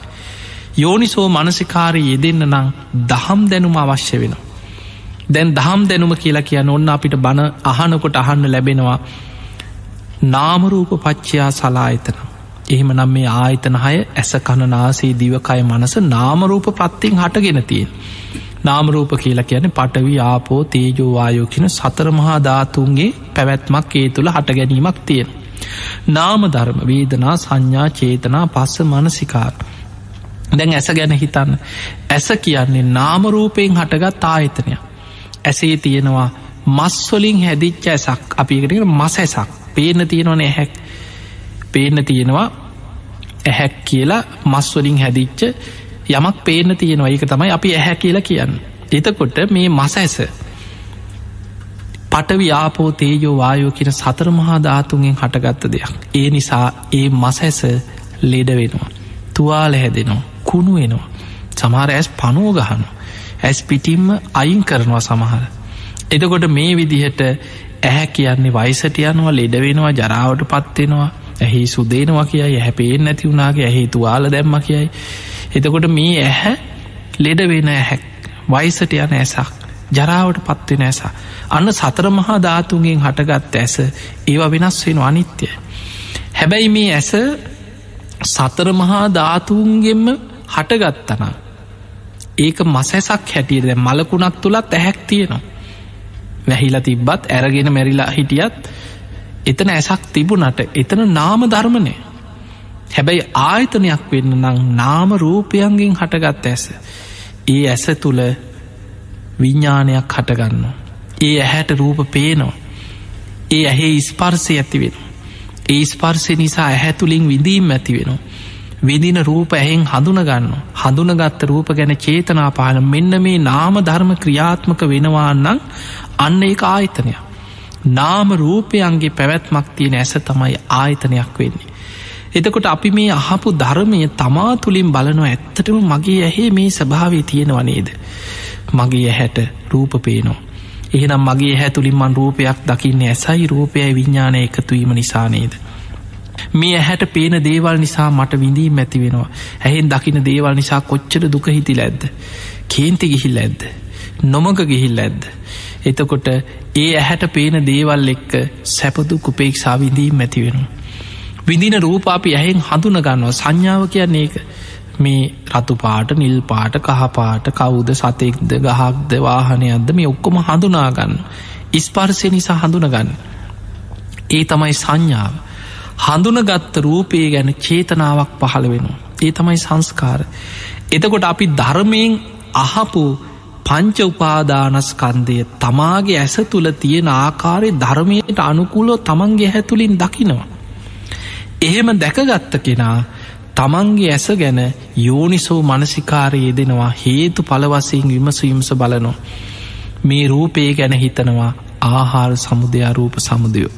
යෝනිසෝ මනසිකාරය යෙදෙන්න්න නං දහම් දැනුම අවශ්‍ය වෙන. දැන් දහම් දැනුම කියලා කියන ඔන්න අපිට බණ අහනකොට අහන්න ලැබෙනවා නාමරූප පච්චයා සලායතන. එහෙම නම් මේ ආයතන හය ඇස කණනාසේ දිවකය මනස නාමරූප ප්‍රත්තිෙන් හටගෙන තියෙන්. නාමරූප කියලා කියන පටවි ආපෝ තේජෝවායෝ කියන සතර මහා ධාතුන්ගේ පැවැත්මක් ඒ තුළ හට ගැනීමක් තියෙන. නාම ධර්ම වේදනා සංඥා චේතනා පස්ස මනසිකාර. දැන් ඇස ගැන හිතන්න ඇස කියන්නේ නාමරූපයෙන් හටගත් ආයතනය. ඇසේ තියෙනවා මස්වලින් හැදිච්ච ඇසක් අපිකට මස ඇසක් පේන තියෙනවන ඇහැක් පේන තියෙනවා ඇහැක් කියලා මස්වලින් හැදිච්ච යමක් පේන තියෙනවා ඒක තමයි අපි ඇහැ කියලා කියන්න. එතකොට මේ මස ඇස පටවි ආපෝ තේජෝ වායෝ කියන සතර මහා ධාතුන්ගෙන් හටගත්ත දෙයක්. ඒ නිසා ඒ මස ඇස ලෙඩ වෙනවා. තුවාල හැදෙනවා කුණු වෙනවා. සමහර ඇස් පනුව ගහනු. ඇස් පිටිම්ම අයින් කරනවා සමහර. එතකොට මේ විදිහට ඇහැ කියන්නේ වයිසට යනවා ලෙඩවෙනවා ජරාවට පත්වෙනවා ඇහි සුදේනවා කියයි හැපේෙන් නැති වුණාගේ ඇහි තුවාල දැම්ම කියයි. එතකොට මේ ඇහැ ලෙඩ වෙන ඇහැක් වයිසට යන ඇසක් ජරාවට පත්වෙන ඇසා අන්න සතර මහා ධාතුන්ගෙන් හටගත් ඇස ඒවා වෙනස් වෙන අනිත්‍යය. හැබැයි මේ ඇස සතර මහා ධාතුන්ගෙන්ම හටගත්තනා ඒක මසැසක් හැටියට මලකුණක් තුළත් ඇහැක් තියෙනවා. වැහිලා තිබ්බත් ඇරගෙන මැරිලා හිටියත් එතන ඇසක් තිබුණට එතන නාම ධර්මණය හැබැයි ආයතනයක් වෙන්න නං නාම රූපයන්ගෙන් හටගත් ඇස. ඒ ඇස තුළ විඤ්ඥානයක් හටගන්න ඒ ඇහැට රූප පේනවා. ඒ ඇහේ ඉස්පර්සය ඇතිවෙන ඒ ස්පර්සය නිසා ඇහැතුළින් විඳීම් ඇති වෙනවා. විදින රූප ඇහෙන් හඳුනගන්න හඳුනගත්ත රූප ගැන චේතනාපාන මෙන්න මේ නාම ධර්ම ක්‍රියාත්මක වෙනවාන්නන් අන්න ඒ ආයතනයක්. නාම රූපයන්ගේ පැවැත්මක් තියෙන ඇස තමයි ආයතනයක් වෙන්නේ. එතකොට අපි මේ අහපු ධර්මය තමා තුළින් බලනවා ඇත්තටම මගේ ඇහේ මේ ස්භාවේ තියෙනවනේද මගේ ඇහැට රූප පේනවා. එහෙනම් මගේ හැතුළින් මන් රූපයක් දකින්න ඇසයි රූපයයි විඤ්ඥානය එකතුවීම නිසානේද මේ ඇහැට පේන දේවල් නිසා මට විඳී මැති වෙනවා. ඇහෙන් දකින දේවල් නිසා කොච්චර දුක හිති ලැද්ද කේන්ති ගිහිල් ඇද්ද නොමග ගිහිල් ඇද්ද එතකොට ඒ ඇහැට පේන දේවල් එක්ක සැපදු කුපේක්ෂා විඳීම් ඇති වෙනවා. විඳින රූපාපි ඇහෙන් හඳුන ගන්නවා. සංඥාව කියන්නේ ඒක. මේ රතු පාට නිල් පාට කහපාට කවුද සතෙක්ද ගහක්ද වාහනයක්ද මේ ඔක්කොම හඳුනාගන්න ඉස්පර්සය නිසා හඳුනගන්න ඒ තමයි සංඥාව. හඳුනගත්ත රූපයේ ගැන චේතනාවක් පහළ වෙනවා. ඒ තමයි සංස්කාර. එතකොට අපි ධර්මයෙන් අහපු පංච උපාදානස්කන්දය තමාගේ ඇස තුළ තියෙන ආකාරය ධර්මයට අනුකූලෝ තමන්ගේ හැතුලින් දකිනවා. එහෙම දැකගත්ත කෙනා තමන්ගේ ඇස ගැන යෝනිසෝ මනසිකාරයේ දෙනවා හේතු පලවසයෙන් විමසවිමස බලනො මේ රූපේ ගැන හිතනවා ආහාර සමුදයා රූප සමුදයෝ.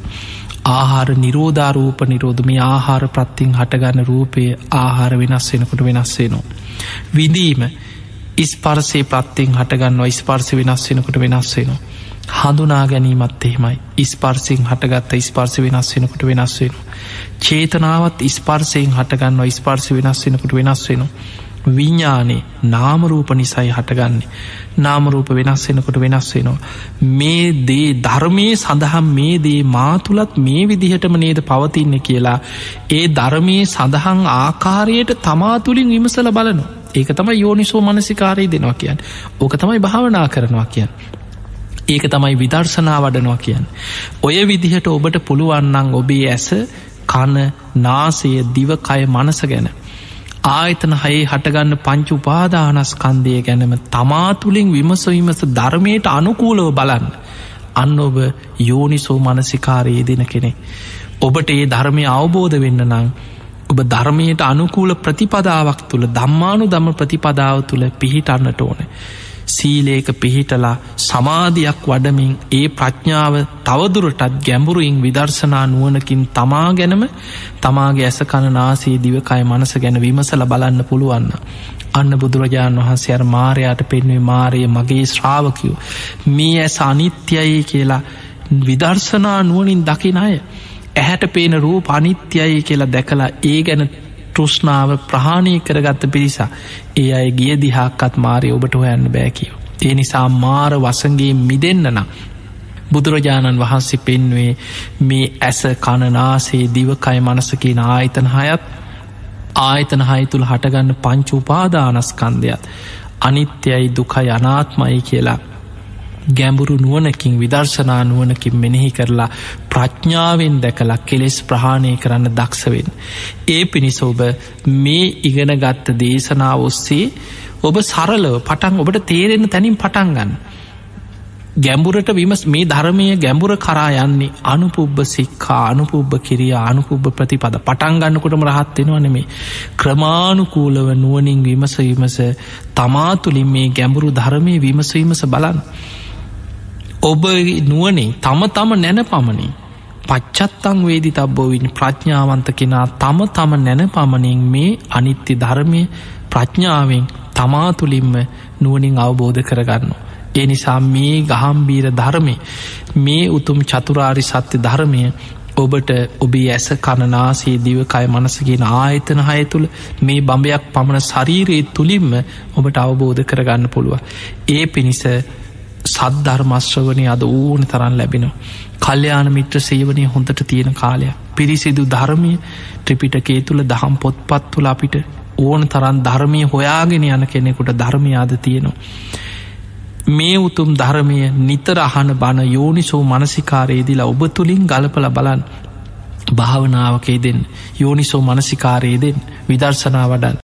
ආහාර නිරෝධාරූප නිරෝධ. මේ ආහාර ප්‍රත්තිං හටගන්න රූපය ආහාර වෙනස් වෙනකොට වෙනස්වෙනවා විඳීම ඉස්පර්සේ ප්‍රත්තිෙන් හටගන්නවා ඉස්පර්සි වෙනස් වෙනකොට වෙනස් වෙනවා. හඳුනා ගැනීමත් එහෙමයි. ඉස්පර්සිෙන් හටගත්ත ඉස්පර්ස වෙනස් වෙනකොට වෙනස් වෙන චේතනාවත් ඉස්පර්සයෙන් හටගන්න ඉස්පර්සි වෙනස් වෙනකොට වෙනස් වෙන විඤ්ඥානේ නාමරූප නිසයි හටගන්නේ නාමරූප වෙනස් වෙනකොට වෙනස් වෙනවා මේ දේ ධර්මය සඳහම් මේ දේ මාතුළත් මේ විදිහටම නේද පවතින්න කියලා ඒ ධර්මය සඳහන් ආකාරයට තමා තුළින් විමසල බලනවා ඒක තමයි යෝනිසෝ මනසිකාරය දෙනවා කියන්න ඕක තමයි භාවනා කරනවා කියන්න ඒක තමයි විදර්ශනා වඩනවා කියන්න. ඔය විදිහට ඔබට පුළුවන්නන් ඔබේ ඇස කන නාසය දිවකය මනස ගැන. ආයතන හයේ හටගන්න පංචු උපාදානස්කන්දය ගැනම තමා තුළින් විමසවිමස ධර්මයට අනුකූලව බලන්න. අන්න ඔබ යෝනිසෝ මනසිකාරයේ දෙන කෙනෙ. ඔබට ඒ ධර්මය අවබෝධ වෙන්න නං ඔබ ධර්මයට අනුකූල ප්‍රතිපදාවක් තුළ දම්මානු දම ප්‍රතිපදාව තුළ පිහිටන්නට ඕන. සීලේක පිහිටලා සමාධයක් වඩමින් ඒ ප්‍රඥාව තවදුරටත් ගැඹුරුයින් විදර්ශනා නුවනකින් තමා ගැනම තමාගේ ඇස කණනාසේ දිවකය මනස ගැන විමසල බලන්න පුළුවන්න. අන්න බුදුරජාණන් වහන්සේ අර මාරයාට පෙන්වේ මාරය මගේ ශ්‍රාවකයෝ මේ ඇස අනිත්‍යයි කියලා විදර්ශනා නුවනින් දකින අය ඇහැට පේන රූ පනිත්‍යයි කියලා දැකලා ඒ ගැන තෘෂ්ණාව ප්‍රහාණය කරගත්ත පිරිසා ඒ අය ගිය දිහාක්කත් මාරය ඔබට හොයන්න බෑකිව. ඒ නිසා මාර වසගේ මිදන්න නම්. බුදුරජාණන් වහන්සේ පෙන්වේ මේ ඇස කණනාසේ දිවකයි මනසකින ආයතන හයත් ආයතන හය තුළ හටගන්න පංච උපාදානස්කන්දයක් අනිත්‍යයි දුකයි අනාත්මයි කියලා ගැඹුරු නුවනකින් විදර්ශනා නුවනකින් මෙනෙහි කරලා ප්‍රඥ්ඥාවෙන් දැකලා කෙලෙස් ප්‍රහාණය කරන්න දක්ෂවෙන්. ඒ පිණිස ඔබ මේ ඉගෙන ගත්ත දේශනාව ඔස්සේ ඔබ සරලව පටන් ඔබට තේරෙන තැනින් පටන්ගන්න. ගැඹුරට විමස් මේ ධර්මය ගැඹුර කරා යන්නේ අනුපුබ්බ සික්කා අනුපුබ්බ කිරිය අනුපුබ්බ ප්‍රතිපද පටන්ගන්නකොටම රහත්වෙනවා නෙමේ ක්‍රමානුකූලව නුවනින් විමස විමස තමාතුලින් මේ ගැඹුරු ධර්මය විමසීමස බලන්න. ඔබ නුවනේ තම තම නැන පමණින් පච්චත්තං වේදි තබ්බෝවින් ප්‍රඥාවන්ත කෙනා තම තම නැන පමණින් මේ අනිත්‍ය ධර්මය ප්‍රඥාවෙන් තමා තුළින්ම නුවනින් අවබෝධ කරගන්න. එනිසා මේ ගහම්බීර ධර්මය මේ උතුම් චතුරාරි සත්‍ය ධර්මය ඔබට ඔබේ ඇස කණනාසේ දිවකය මනසගෙන ආයතන හය තුළ මේ බඹයක් පමණ ශරීරයේ තුළින්ම ඔබට අවබෝධ කරගන්න පුළුව. ඒ පිණිස සද්ධර්මශ්‍රවනය අද ඕන තරන් ලැබෙනවා. කල්්‍යයාන මිත්‍ර සේවනය හොඳට තියෙන කාලයක්. පිරිසිදු ධර්මය ත්‍රිපිටකේ තුළ දහම් පොත්පත් තුළ අපිට ඕන තරන් ධර්මය හොයාගෙන යන කෙනෙකුට ධර්මයාද තියෙනවා. මේ උතුම් ධර්මය නිතර අහන බණ යෝනිසෝ මනසිකාරයේදිලා ඔබ තුළින් ගලපල බලන් භාවනාවකේ දෙෙන් යෝනිසෝ මනසිකාරයේදෙන් විදර්ශනා වඩන්